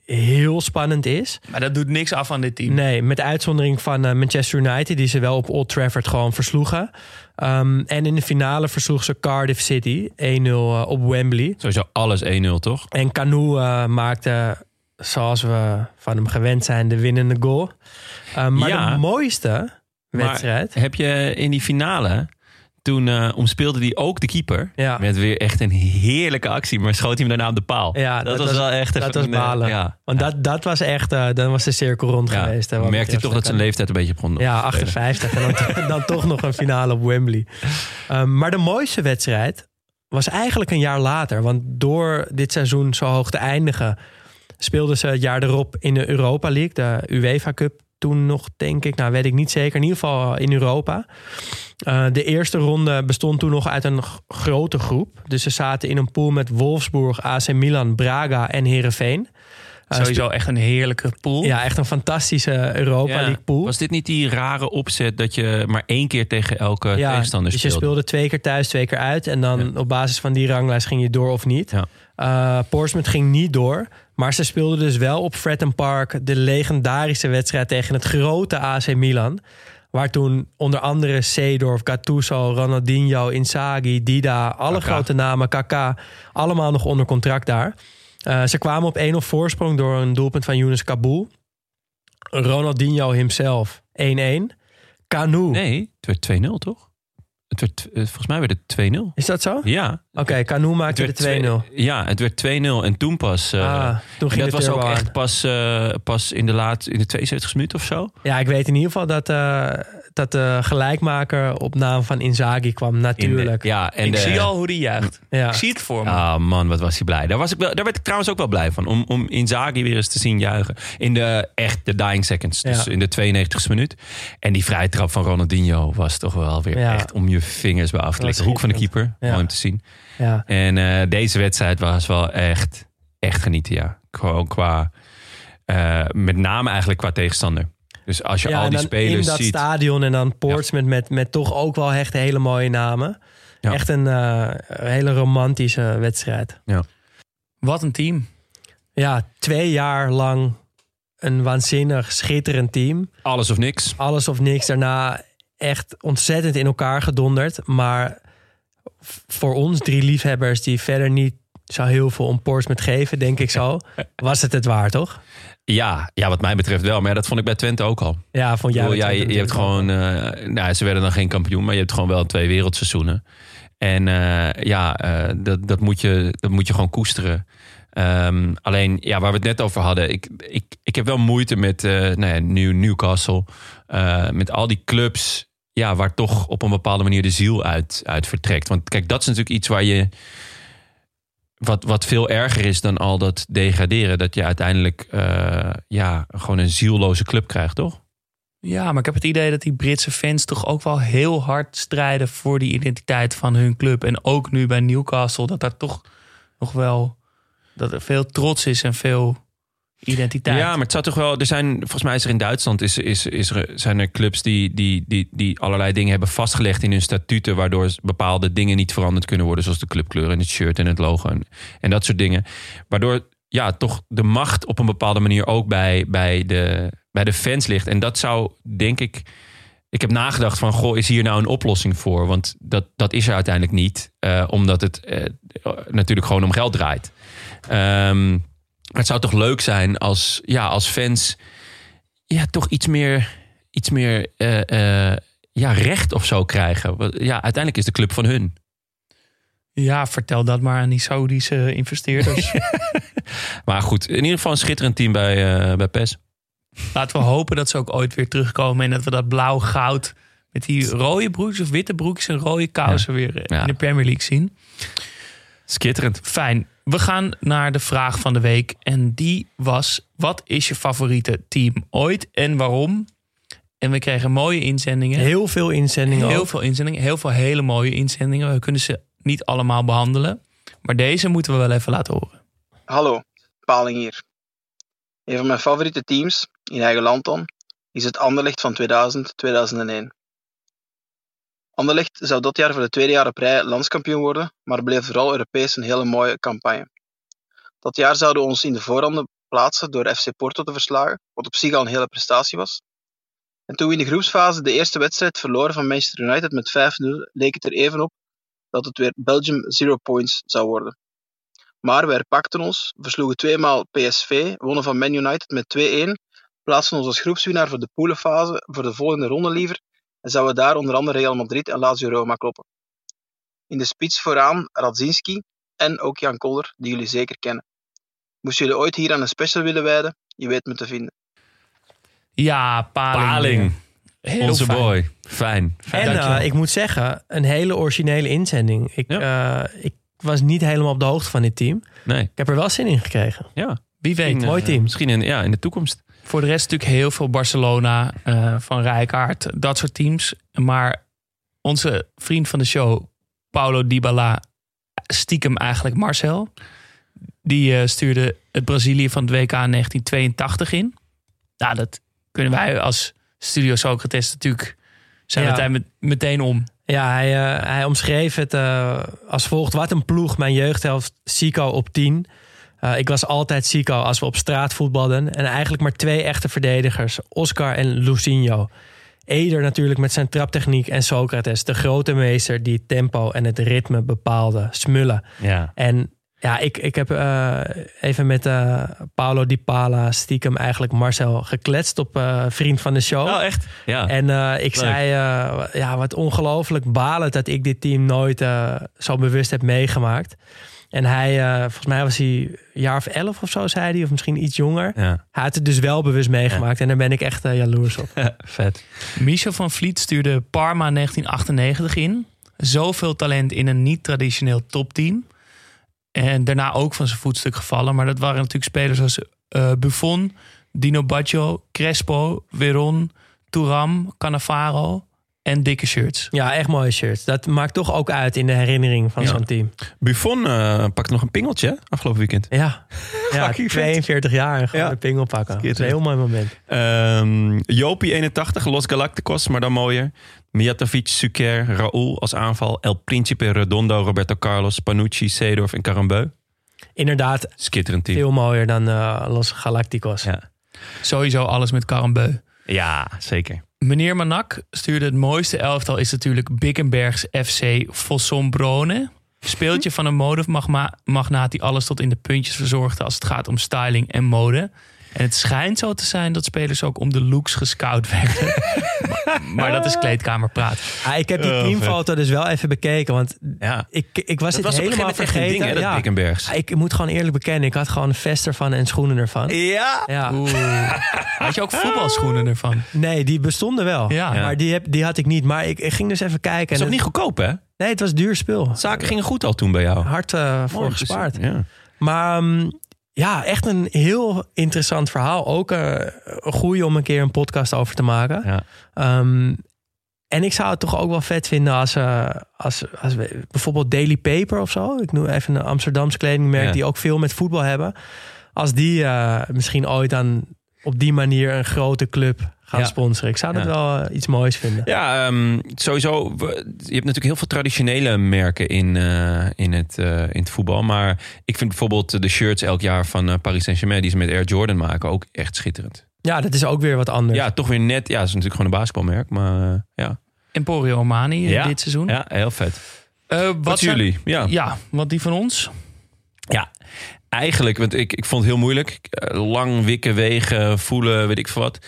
heel spannend is. Maar dat doet niks af aan dit team. Nee, met uitzondering van eh, Manchester United, die ze wel op Old Trafford gewoon versloegen. Ehm, en in de finale versloeg ze Cardiff City 1-0 eh, op Wembley. Sowieso alles 1-0, toch? En Canoe eh, maakte, zoals we van hem gewend zijn, de winnende goal. Eh, maar Ja. de mooiste wedstrijd... Maar heb je in die finale... Toen eh, omspeelde hij ook de keeper. Ja. Met weer echt een heerlijke actie. Maar schoot hij hem daarna op de paal. Ja, dat, was, wel echt dat even was eh, balen. Ja, Want dat, dat was echt, eh, dan was de cirkel rond geweest. hè, merkte hij toch dat zijn leeftijd een beetje begon. Ja, 58. En dan, *laughs* dan toch nog een finale op Wembley. Um, maar de mooiste wedstrijd was eigenlijk een jaar later. Want door dit seizoen zo hoog te eindigen... speelden ze het jaar erop in de Europa League. De UEFA Cup toen nog, denk ik. Nou, weet ik niet zeker. In ieder geval in Europa. Uh, de eerste ronde bestond toen nog uit een grote groep. Dus ze zaten in een pool met Wolfsburg, AC Milan, Braga en Herenveen. Sowieso echt een heerlijke pool. Ja, echt een fantastische Europa Ja. League pool. Was dit niet die rare opzet dat je maar één keer tegen elke Ja, tegenstander dus je speelde? speelde twee keer thuis, twee keer uit. En dan op basis van die ranglijst ging je door of niet. Ja. Eh, Portsmouth ging niet door. Maar ze speelden dus wel op Fratton Park... de legendarische wedstrijd tegen het grote AC Milan. Waar toen onder andere Seedorf, Gattuso, Ronaldinho, Inzaghi, Dida... alle grote namen, Kaká, allemaal nog onder contract daar. Eh, ze kwamen op 1-0 voorsprong door een doelpunt van Younes Kabul. Ronaldinho himself 1-1. Canoe. Nee, het werd 2-0 toch? Het werd, eh, volgens mij werd het 2-0. Is dat zo? Ja. Oké, Canoe maakte Het de werd 2-0. twee- Ja, het werd 2-0 en toen pas. Ah, toen en ging dat was ook echt pas, eh, pas in de laat in de 72 minuut of zo. Ja, ik weet in ieder geval dat, eh, dat de gelijkmaker op naam van Inzaghi kwam, de- natuurlijk. ja, en ik de- zie al hoe die juicht. Ja. Ik zie het voor me. Ah man, wat was hij blij. Daar, was ik wel, daar werd ik trouwens ook wel blij van. Om, om Inzaghi weer eens te zien juichen. In de echt de dying seconds. Dus Ja. in de 92e minuut. En die vrije trap van Ronaldinho was toch wel weer Ja. echt om je vingers bij af te likken. Hoek van de keeper. Mooi om te zien. Ja. En eh, deze wedstrijd was wel echt, echt genieten, ja. Gewoon qua, eh, met name eigenlijk qua tegenstander. Dus als je Ja, al die spelers in dat ziet. stadion en dan Portsmouth met, met toch ook wel echt hele mooie namen. Ja. Echt een eh, hele romantische wedstrijd. Wat een team. Ja, twee jaar lang een waanzinnig, schitterend team. Alles of niks. Alles of niks. Daarna echt ontzettend in elkaar gedonderd. Maar voor ons drie liefhebbers die verder niet zo heel veel om Portsmouth geven, denk ik zo, *laughs* was het het waar, toch? Ja, ja, wat mij betreft wel. Maar ja, dat vond ik bij Twente ook al. Ja, vond jij ja, je, je hebt gewoon... eh, nou, ze werden dan geen kampioen, maar je hebt gewoon wel twee wereldseizoenen. En eh, ja, eh, dat, dat, moet je, dat moet je gewoon koesteren. Ehm, alleen, ja, waar we het net over hadden. Ik, ik, ik heb wel moeite met nou ja, New, Newcastle. met al die clubs ja, waar toch op een bepaalde manier de ziel uit, uit vertrekt. Want kijk, dat is natuurlijk iets waar je... Wat, wat veel erger is dan al dat degraderen. Dat je uiteindelijk eh, ja, gewoon een zielloze club krijgt, toch? Ja, maar ik heb het idee dat die Britse fans toch ook wel heel hard strijden voor die identiteit van hun club. En ook nu bij Newcastle, dat daar toch nog wel dat er veel trots is en veel identiteit. Ja, maar het zou toch wel. Er zijn, volgens mij is er in Duitsland is, is, is er, zijn er clubs die, die, die, die allerlei dingen hebben vastgelegd in hun statuten. Waardoor bepaalde dingen niet veranderd kunnen worden. Zoals de clubkleur en het shirt en het logo en, dat soort dingen. Waardoor ja, toch de macht op een bepaalde manier ook bij, bij, de, bij de fans ligt. En dat zou, denk ik. Ik heb nagedacht van, goh, is hier nou een oplossing voor? Want dat, dat is er uiteindelijk niet. eh, omdat het eh, natuurlijk gewoon om geld draait. Ehm, maar het zou toch leuk zijn als, ja, als fans ja, toch iets meer, iets meer eh, eh, ja, recht of zo krijgen. Ja, uiteindelijk is de club van hun. Ja, vertel dat maar aan die Saudische investeerders. *laughs* Maar goed, in ieder geval een schitterend team bij, eh, bij PES. Laten we hopen dat ze ook ooit weer terugkomen en dat we dat blauw-goud met die rode broekjes of witte broekjes en rode kousen weer eh, Ja. in de Premier League zien. Schitterend. Fijn. We gaan naar de vraag van de week. En die was: wat is je favoriete team ooit en waarom? En we kregen mooie inzendingen. Heel veel inzendingen Heel ook. veel inzendingen. Heel veel hele mooie inzendingen. We kunnen ze niet allemaal behandelen. Maar deze moeten we wel even laten horen. Hallo, Paling hier. Een van mijn favoriete teams, in eigen land dan, is het Anderlecht van 2000-2001. Anderlecht zou dat jaar voor de tweede jaar op rij landskampioen worden, maar bleef vooral Europees een hele mooie campagne. Dat jaar zouden we ons in de voorronde plaatsen door FC Porto te verslagen, wat op zich al een hele prestatie was. En toen we in de groepsfase de eerste wedstrijd verloren van Manchester United met 5-0, leek het er even op dat het weer Belgium Zero Points zou worden. Maar we herpakten ons, versloegen tweemaal PSV, wonnen van Man United met 2-1, plaatsen ons als groepswinnaar voor de poelenfase voor de volgende ronde liever en zouden daar onder andere Real Madrid en Lazio Roma kloppen. In de spits vooraan Radzinski en ook Jan Koller, die jullie zeker kennen. Moesten jullie ooit hier aan een special willen wijden, je weet me te vinden. Ja, Paling. Paling. Heel Onze fijn. boy. Fijn. En Dankjewel. eh, ik moet zeggen, een hele originele inzending. Ik, eh, ik was niet helemaal op de hoogte van dit team. Nee. Ik heb er wel zin in gekregen. Ja. Wie weet. Mooi eh, team. Misschien in, ja, in de toekomst. Voor de rest natuurlijk heel veel Barcelona, eh, van Rijkaard, dat soort teams. Maar onze vriend van de show, Paulo Dybala, stiekem eigenlijk Marcel. Die eh, stuurde het Brazilië van het WK 1982 in. Nou, dat kunnen wij als Studio Socrates natuurlijk... zijn we Ja. het daar met- meteen om. Ja, hij, eh, hij omschreef het als volgt. Wat een ploeg, mijn jeugdhelft Sico op 10. Eh, ik was altijd Sico als we op straat voetbalden. En eigenlijk maar twee echte verdedigers. Oscar en Lucinho. Eder natuurlijk met zijn traptechniek. En Socrates, de grote meester die het tempo en het ritme bepaalde. Smullen. Ja. En ja, ik, ik heb eh, even met eh Paolo Di Pala stiekem eigenlijk Marcel gekletst op Vriend van de Show. Oh, echt? Ja. En ik Leuk. zei, ja, wat ongelooflijk balend dat ik dit team nooit zo bewust heb meegemaakt. En hij, eh, volgens mij was hij een jaar of elf of zo, zei hij, of misschien iets jonger. Ja. Hij had het dus wel bewust meegemaakt en daar ben ik echt eh, jaloers op. *laughs* Vet. Michel van Vliet stuurde Parma 1998 in. Zoveel talent in een niet-traditioneel topteam. En daarna ook van zijn voetstuk gevallen. Maar dat waren natuurlijk spelers als eh, Buffon, Dino Baggio, Crespo, Veron, Touram, Cannavaro en dikke shirts. Ja, echt mooie shirts. Dat maakt toch ook uit in de herinnering van Ja. zo'n team. Buffon eh pakte nog een pingeltje afgelopen weekend. Ja, *laughs* ja Fucking vet. 42 jaar en gewoon Ja. de pingel pakken. Dat is een heel mooi moment. Ehm Jopie 81, Los Galacticos, maar dan mooier. Mijatovic, Suker, Raúl als aanval. El Principe, Redondo, Roberto Carlos, Panucci, Seedorf en Carambeu. Inderdaad, Skitterend team. veel mooier dan eh, Los Galacticos. Ja. Sowieso alles met Karambeu. Ja, zeker. Meneer Manak stuurde het mooiste elftal is natuurlijk Bickenbergs FC Fossombrone. Speeltje van een modemagnaat die alles tot in de puntjes verzorgde als het gaat om styling en mode. En het schijnt zo te zijn dat spelers ook om de looks gescout werden. maar, *laughs* maar dat is kleedkamerpraat. Ah, ik heb die Oh, teamfoto dus wel even bekeken. Want Ja. ik, ik was Dat het was op een helemaal vergeten. ding, hè, dat ja. Ah, Ik moet gewoon eerlijk bekennen. Ik had gewoon een vest ervan en schoenen ervan. Ja. Ja. *laughs* Had je ook voetbalschoenen ervan? Nee, die bestonden wel. Ja. Maar die, heb, die had ik niet. Maar ik, ik ging dus even kijken. is en ook niet goedkoop, hè? nee, het was duur spul. Zaken gingen goed al toen bij jou. Hard eh, voor Mooi, gespaard. dus, Ja. Maar ehm, ja, echt een heel interessant verhaal. Ook eh, een goeie om een keer een podcast over te maken. Ja. Ehm, en ik zou het toch ook wel vet vinden als, eh, als, als we, bijvoorbeeld Daily Paper of zo. Ik noem even een Amsterdams kledingmerk Ja. die ook veel met voetbal hebben. Als die eh, misschien ooit aan op die manier een grote club gaan Ja. sponsoren. Ik zou dat Ja. wel eh, iets moois vinden. Ja, ehm, sowieso. we- Je hebt natuurlijk heel veel traditionele merken in, eh, in, het, eh, in het voetbal. Maar ik vind bijvoorbeeld de shirts elk jaar van Paris Saint-Germain... die ze met Air Jordan maken, ook echt schitterend. Ja, dat is ook weer wat anders. Ja, toch weer net. Ja, het is natuurlijk gewoon een basketbalmerk. Maar eh, ja. Emporio Armani Ja. dit seizoen. ja, heel vet. Eh, wat Wat zijn- jullie? Ja. Ja, wat die van ons? Ja, eigenlijk, want ik, ik vond het heel moeilijk. Lang wikken, wegen, voelen, weet ik veel wat.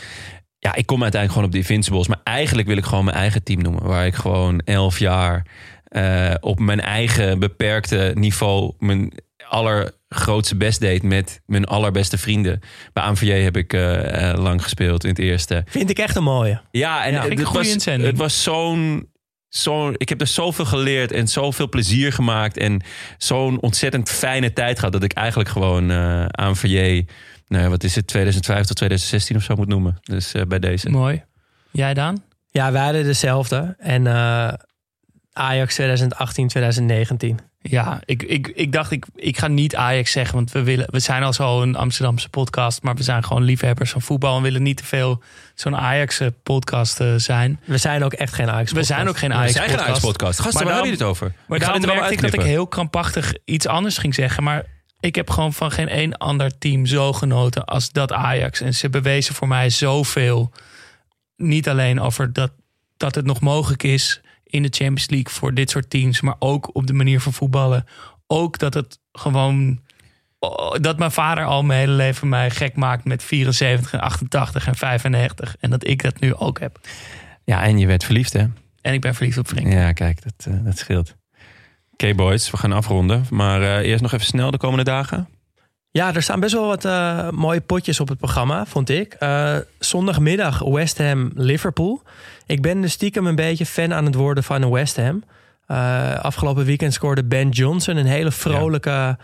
Ja, ik kom uiteindelijk gewoon op de Invincibles. Maar eigenlijk wil ik gewoon mijn eigen team noemen. Waar ik gewoon elf jaar eh, op mijn eigen beperkte niveau... mijn allergrootste best deed met mijn allerbeste vrienden. Bij AMVJ heb ik eh, eh, lang gespeeld in het eerste. Vind ik echt een mooie. Ja, en Ja, het, was, het was zo'n. Zo, ik heb er zoveel geleerd en zoveel plezier gemaakt. En zo'n ontzettend fijne tijd gehad. Dat ik eigenlijk gewoon eh aan VJ. Nou, ja, wat is het? 2005 tot 2016 of zo moet noemen. Dus eh, bij deze. Mooi. Jij Daan? Ja, wij hadden dezelfde. En eh, Ajax 2018, 2019. Ja, ik, ik, ik dacht, ik, ik ga niet Ajax zeggen, want we, willen, we zijn al zo een Amsterdamse podcast, maar we zijn gewoon liefhebbers van voetbal en willen niet te veel zo'n Ajax-podcast zijn. We zijn ook echt geen Ajax We zijn ook geen We Ajax-podcast. zijn geen Ajax-podcast. Gasten, Maar waar dan- hebben jullie het over? Maar Ik daarom er merkte ik dat ik heel krampachtig iets anders ging zeggen. Maar ik heb gewoon van geen één ander team zo genoten als dat Ajax. En ze bewezen voor mij zoveel. Niet alleen over dat, dat het nog mogelijk is in de Champions League voor dit soort teams. Maar ook op de manier van voetballen. Ook dat het gewoon... oh, Dat mijn vader al mijn hele leven mij gek maakt met 74 en 88 en 95. En dat ik dat nu ook heb. Ja, en je werd verliefd, hè? En ik ben verliefd op Frank. Ja, kijk, dat, eh, dat scheelt. Oké, boys, we gaan afronden. Maar eh, eerst nog even snel de komende dagen. Ja, er staan best wel wat eh, mooie potjes op het programma, vond ik. Eh, zondagmiddag West Ham Liverpool. Ik ben dus stiekem een beetje fan aan het worden van West Ham. Afgelopen weekend scoorde Ben Johnson een hele vrolijke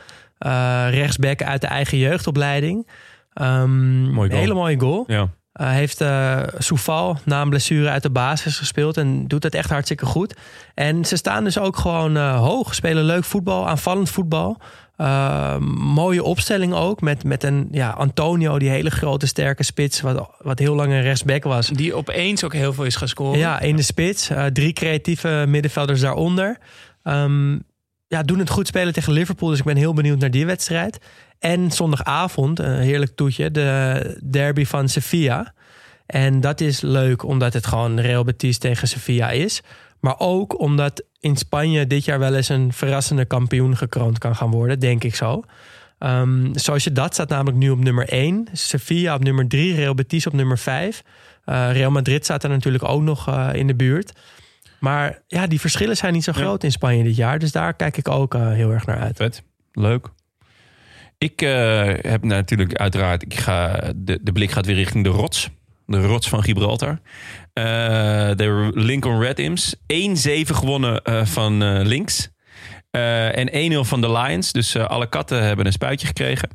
rechtsback uit de eigen jeugdopleiding. Ehm, Mooi een hele mooie goal. Ja. Hij heeft eh Soufal na een blessure uit de basis gespeeld en doet dat echt hartstikke goed. En ze staan dus ook gewoon eh, hoog, spelen leuk voetbal, aanvallend voetbal. Eh, mooie opstelling ook met, met een ja, Antonio, die hele grote sterke spits, wat, wat heel lang een rechtsback was. Die opeens ook heel veel is gaan scoren. Ja, in de spits. Eh, drie creatieve middenvelders daaronder. Ehm, ja, doen het goed spelen tegen Liverpool. Dus ik ben heel benieuwd naar die wedstrijd. En zondagavond, een heerlijk toetje, de derby van Sevilla. En dat is leuk omdat het gewoon Real Betis tegen Sevilla is. Maar ook omdat in Spanje dit jaar wel eens een verrassende kampioen gekroond kan gaan worden, denk ik zo. Ehm, zoals je dat staat namelijk nu op nummer 1. Sevilla op nummer 3, Real Betis op nummer 5. Eh, Real Madrid staat er natuurlijk ook nog eh, in de buurt. Maar ja, die verschillen zijn niet zo groot in Spanje dit jaar. Dus daar kijk ik ook eh, heel erg naar uit. Vet. Leuk. Ik eh, heb natuurlijk uiteraard, ik ga, de, de blik gaat weer richting de rots. De rots van Gibraltar. Eh, de Lincoln Red Imps. 1-7 gewonnen eh, van links. En 1-0 van de Lions. Dus alle katten hebben een spuitje gekregen.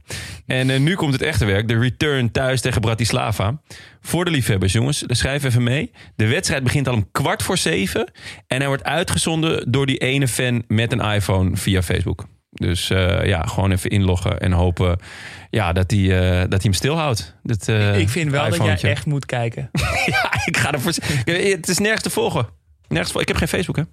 En nu komt het echte werk. De return thuis tegen Bratislava. Voor de liefhebbers, jongens. Schrijf even mee. De wedstrijd begint al om kwart voor zeven. En hij wordt uitgezonden door die ene fan met een iPhone via Facebook. Dus eh, ja, gewoon even inloggen en hopen ja, dat, hij, eh, dat hij hem stilhoudt. Dat, eh, ik vind wel dat jij echt moet kijken. *laughs* ja, ik ga ervoor. Het is nergens te volgen. Nergens vol- Ik heb geen Facebook, hè? *laughs*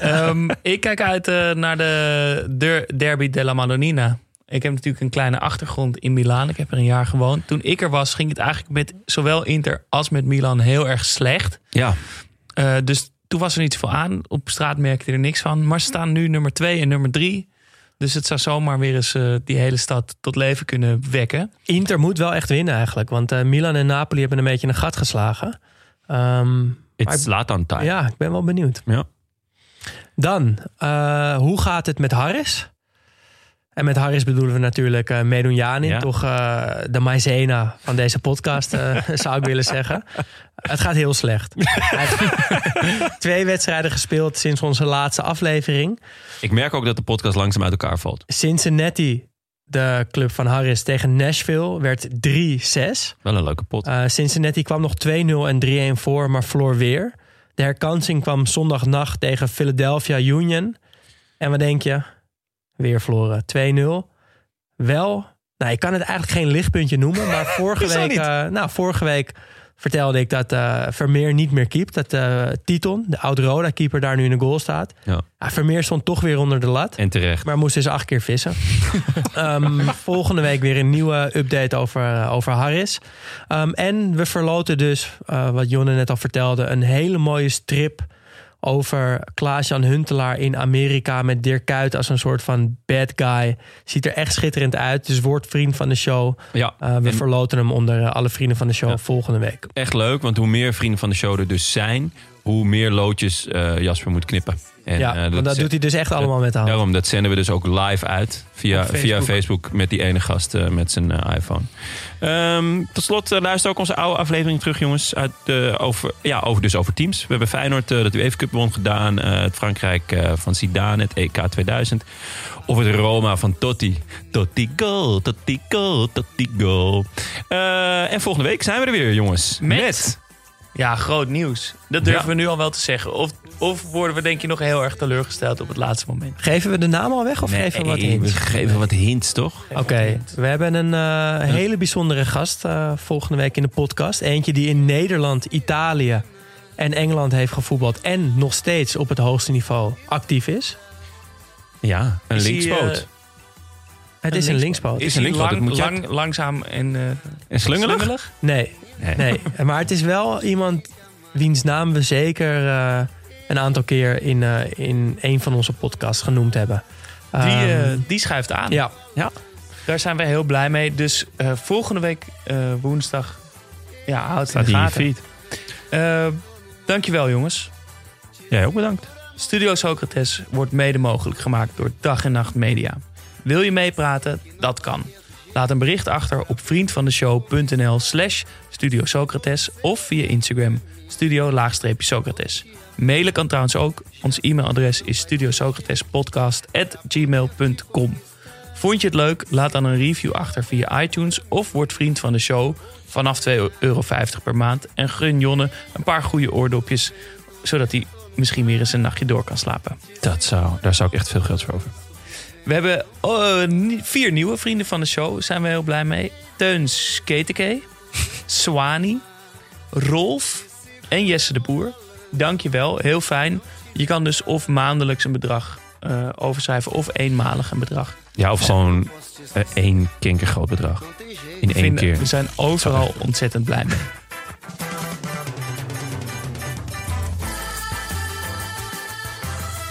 Ehm, ik kijk uit naar de der- Derby della Madonnina. Ik heb natuurlijk een kleine achtergrond in Milaan. Ik heb er een jaar gewoond. Toen ik er was, ging het eigenlijk met zowel Inter als met Milan heel erg slecht. Ja, dus toen was er niet zoveel aan. Op straat merkte je er niks van. Maar ze staan nu nummer 2 en nummer 3. Dus het zou zomaar weer eens eh, die hele stad tot leven kunnen wekken. Inter moet wel echt winnen eigenlijk. Want eh, Milan en Napoli hebben een beetje een gat geslagen. Ehm, maar it's laat aan time. ja, ik ben wel benieuwd. Ja. Dan, eh, hoe gaat het met Harris? En met Harris bedoelen we natuurlijk uh, Medunjanin. Ja. Toch eh, de maizena van deze podcast, eh, *laughs* zou ik willen zeggen. Het gaat heel slecht. *laughs* Twee wedstrijden gespeeld sinds onze laatste aflevering. Ik merk ook dat de podcast langzaam uit elkaar valt. Cincinnati, de club van Harris, tegen Nashville werd 3-6. Wel een leuke pot. Uh, Cincinnati kwam nog 2-0 en 3-1 voor, maar verloor weer. De herkansing kwam zondagnacht tegen Philadelphia Union. En wat denk je? Weer verloren. 2-0. Wel, nou, ik kan het eigenlijk geen lichtpuntje noemen. Maar *laughs* vorige, week, uh, nou, vorige week vertelde ik dat uh, Vermeer niet meer keept. Dat uh, Titon, de oud-Roda-keeper, daar nu in de goal staat. Ja. Vermeer stond toch weer onder de lat. En terecht. Maar moest dus acht keer vissen. um, *laughs* volgende week weer een nieuwe update over, over Harris. Um, en we verloten dus, wat Jonne net al vertelde, een hele mooie strip over Klaas-Jan Huntelaar in Amerika met Dirk Kuyt als een soort van bad guy. Ziet er echt schitterend uit. Dus wordt vriend van de show. Ja, uh, we en- verloten hem onder uh, alle vrienden van de show Ja. volgende week. Echt leuk, want hoe meer vrienden van de show er dus zijn, hoe meer loodjes eh, Jasper moet knippen. En, ja, eh, want dat doet hij dus echt allemaal met de hand. Daarom, dat zenden we dus ook live uit via Facebook, via Facebook met die ene gast eh, met zijn eh, iPhone. Ehm, tot slot, luister ook onze oude aflevering terug, jongens. Uit, over, ja, over, dus over teams. We hebben Feyenoord dat u even Cup won gedaan. het Frankrijk van Zidane, het EK 2000. Of het Roma van Totti. Totti goal, Totti goal, Totti goal. En volgende week zijn we er weer, jongens. Met? Ja, groot nieuws. Dat durven Ja. we nu al wel te zeggen. Of, of worden we denk je nog heel erg teleurgesteld op het laatste moment? Geven we de naam al weg of geven we wat hints? we geven wat hints, toch? Oké, we hebben een eh, hele bijzondere gast eh, volgende week in de podcast. Eentje die in Nederland, Italië en Engeland heeft gevoetbald. En nog steeds op het hoogste niveau actief is. Ja, een linkspoot. Het is een linkspoot. Is een hij linkspoot, lang, dat moet je lang, langzaam en, eh en slungelig? Nee, Nee. nee. Maar het is wel iemand wiens naam we zeker eh, een aantal keer in, eh, in een van onze podcasts genoemd hebben. Die, Ehm, eh, die schuift aan. ja, Ja. Daar zijn wij heel blij mee. Dus eh, volgende week eh, woensdag ja, houdt het in de je gaten. feed. Eh, dankjewel jongens. Jij ook bedankt. Studio Socrates wordt mede mogelijk gemaakt door Dag en Nacht Media. Wil je meepraten? Dat kan. Laat een bericht achter op vriendvandeshow.nl slash Studio Socrates of via Instagram studio-socrates. Mailen kan trouwens ook. Ons e-mailadres is studiosocratespodcast.gmail.com Vond je het leuk? Laat dan een review achter via iTunes of word vriend van de show vanaf 2,50 euro per maand. En gun Jonne een paar goede oordopjes, zodat hij misschien weer eens een nachtje door kan slapen. Dat zou, daar zou ik echt veel geld voor over. We hebben eh, ni- vier nieuwe vrienden van de show. Zijn we heel blij mee. Teun Sketeke, *laughs* Swani, Rolf en Jesse de Boer. Dank je wel, heel fijn. Je kan dus of maandelijks een bedrag eh, overschrijven of eenmalig een bedrag. Ja, of gewoon eh, één kinkergroot bedrag. In één Vinden- keer. We zijn overal ontzettend blij mee.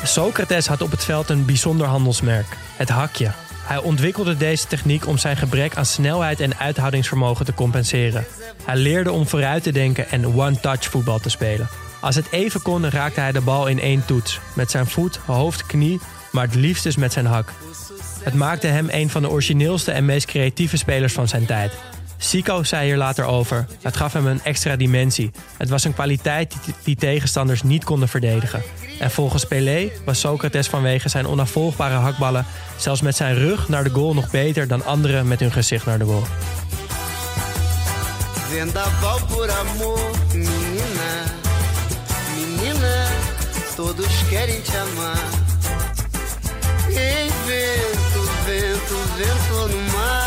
Socrates had op het veld een bijzonder handelsmerk, het hakje. Hij ontwikkelde deze techniek om zijn gebrek aan snelheid en uithoudingsvermogen te compenseren. Hij leerde om vooruit te denken en one-touch voetbal te spelen. Als het even kon, raakte hij de bal in één toets. Met zijn voet, hoofd, knie, maar het liefst dus met zijn hak. Het maakte hem een van de origineelste en meest creatieve spelers van zijn tijd. Sico zei hier later over: het gaf hem een extra dimensie. Het was een kwaliteit die, tegenstanders niet konden verdedigen. En volgens Pelé was Socrates vanwege zijn onafvolgbare hakballen zelfs met zijn rug naar de goal nog beter dan anderen met hun gezicht naar de goal. Vendaval por amor, menina. Menina, todos querem te amar. Vento, vento no mar.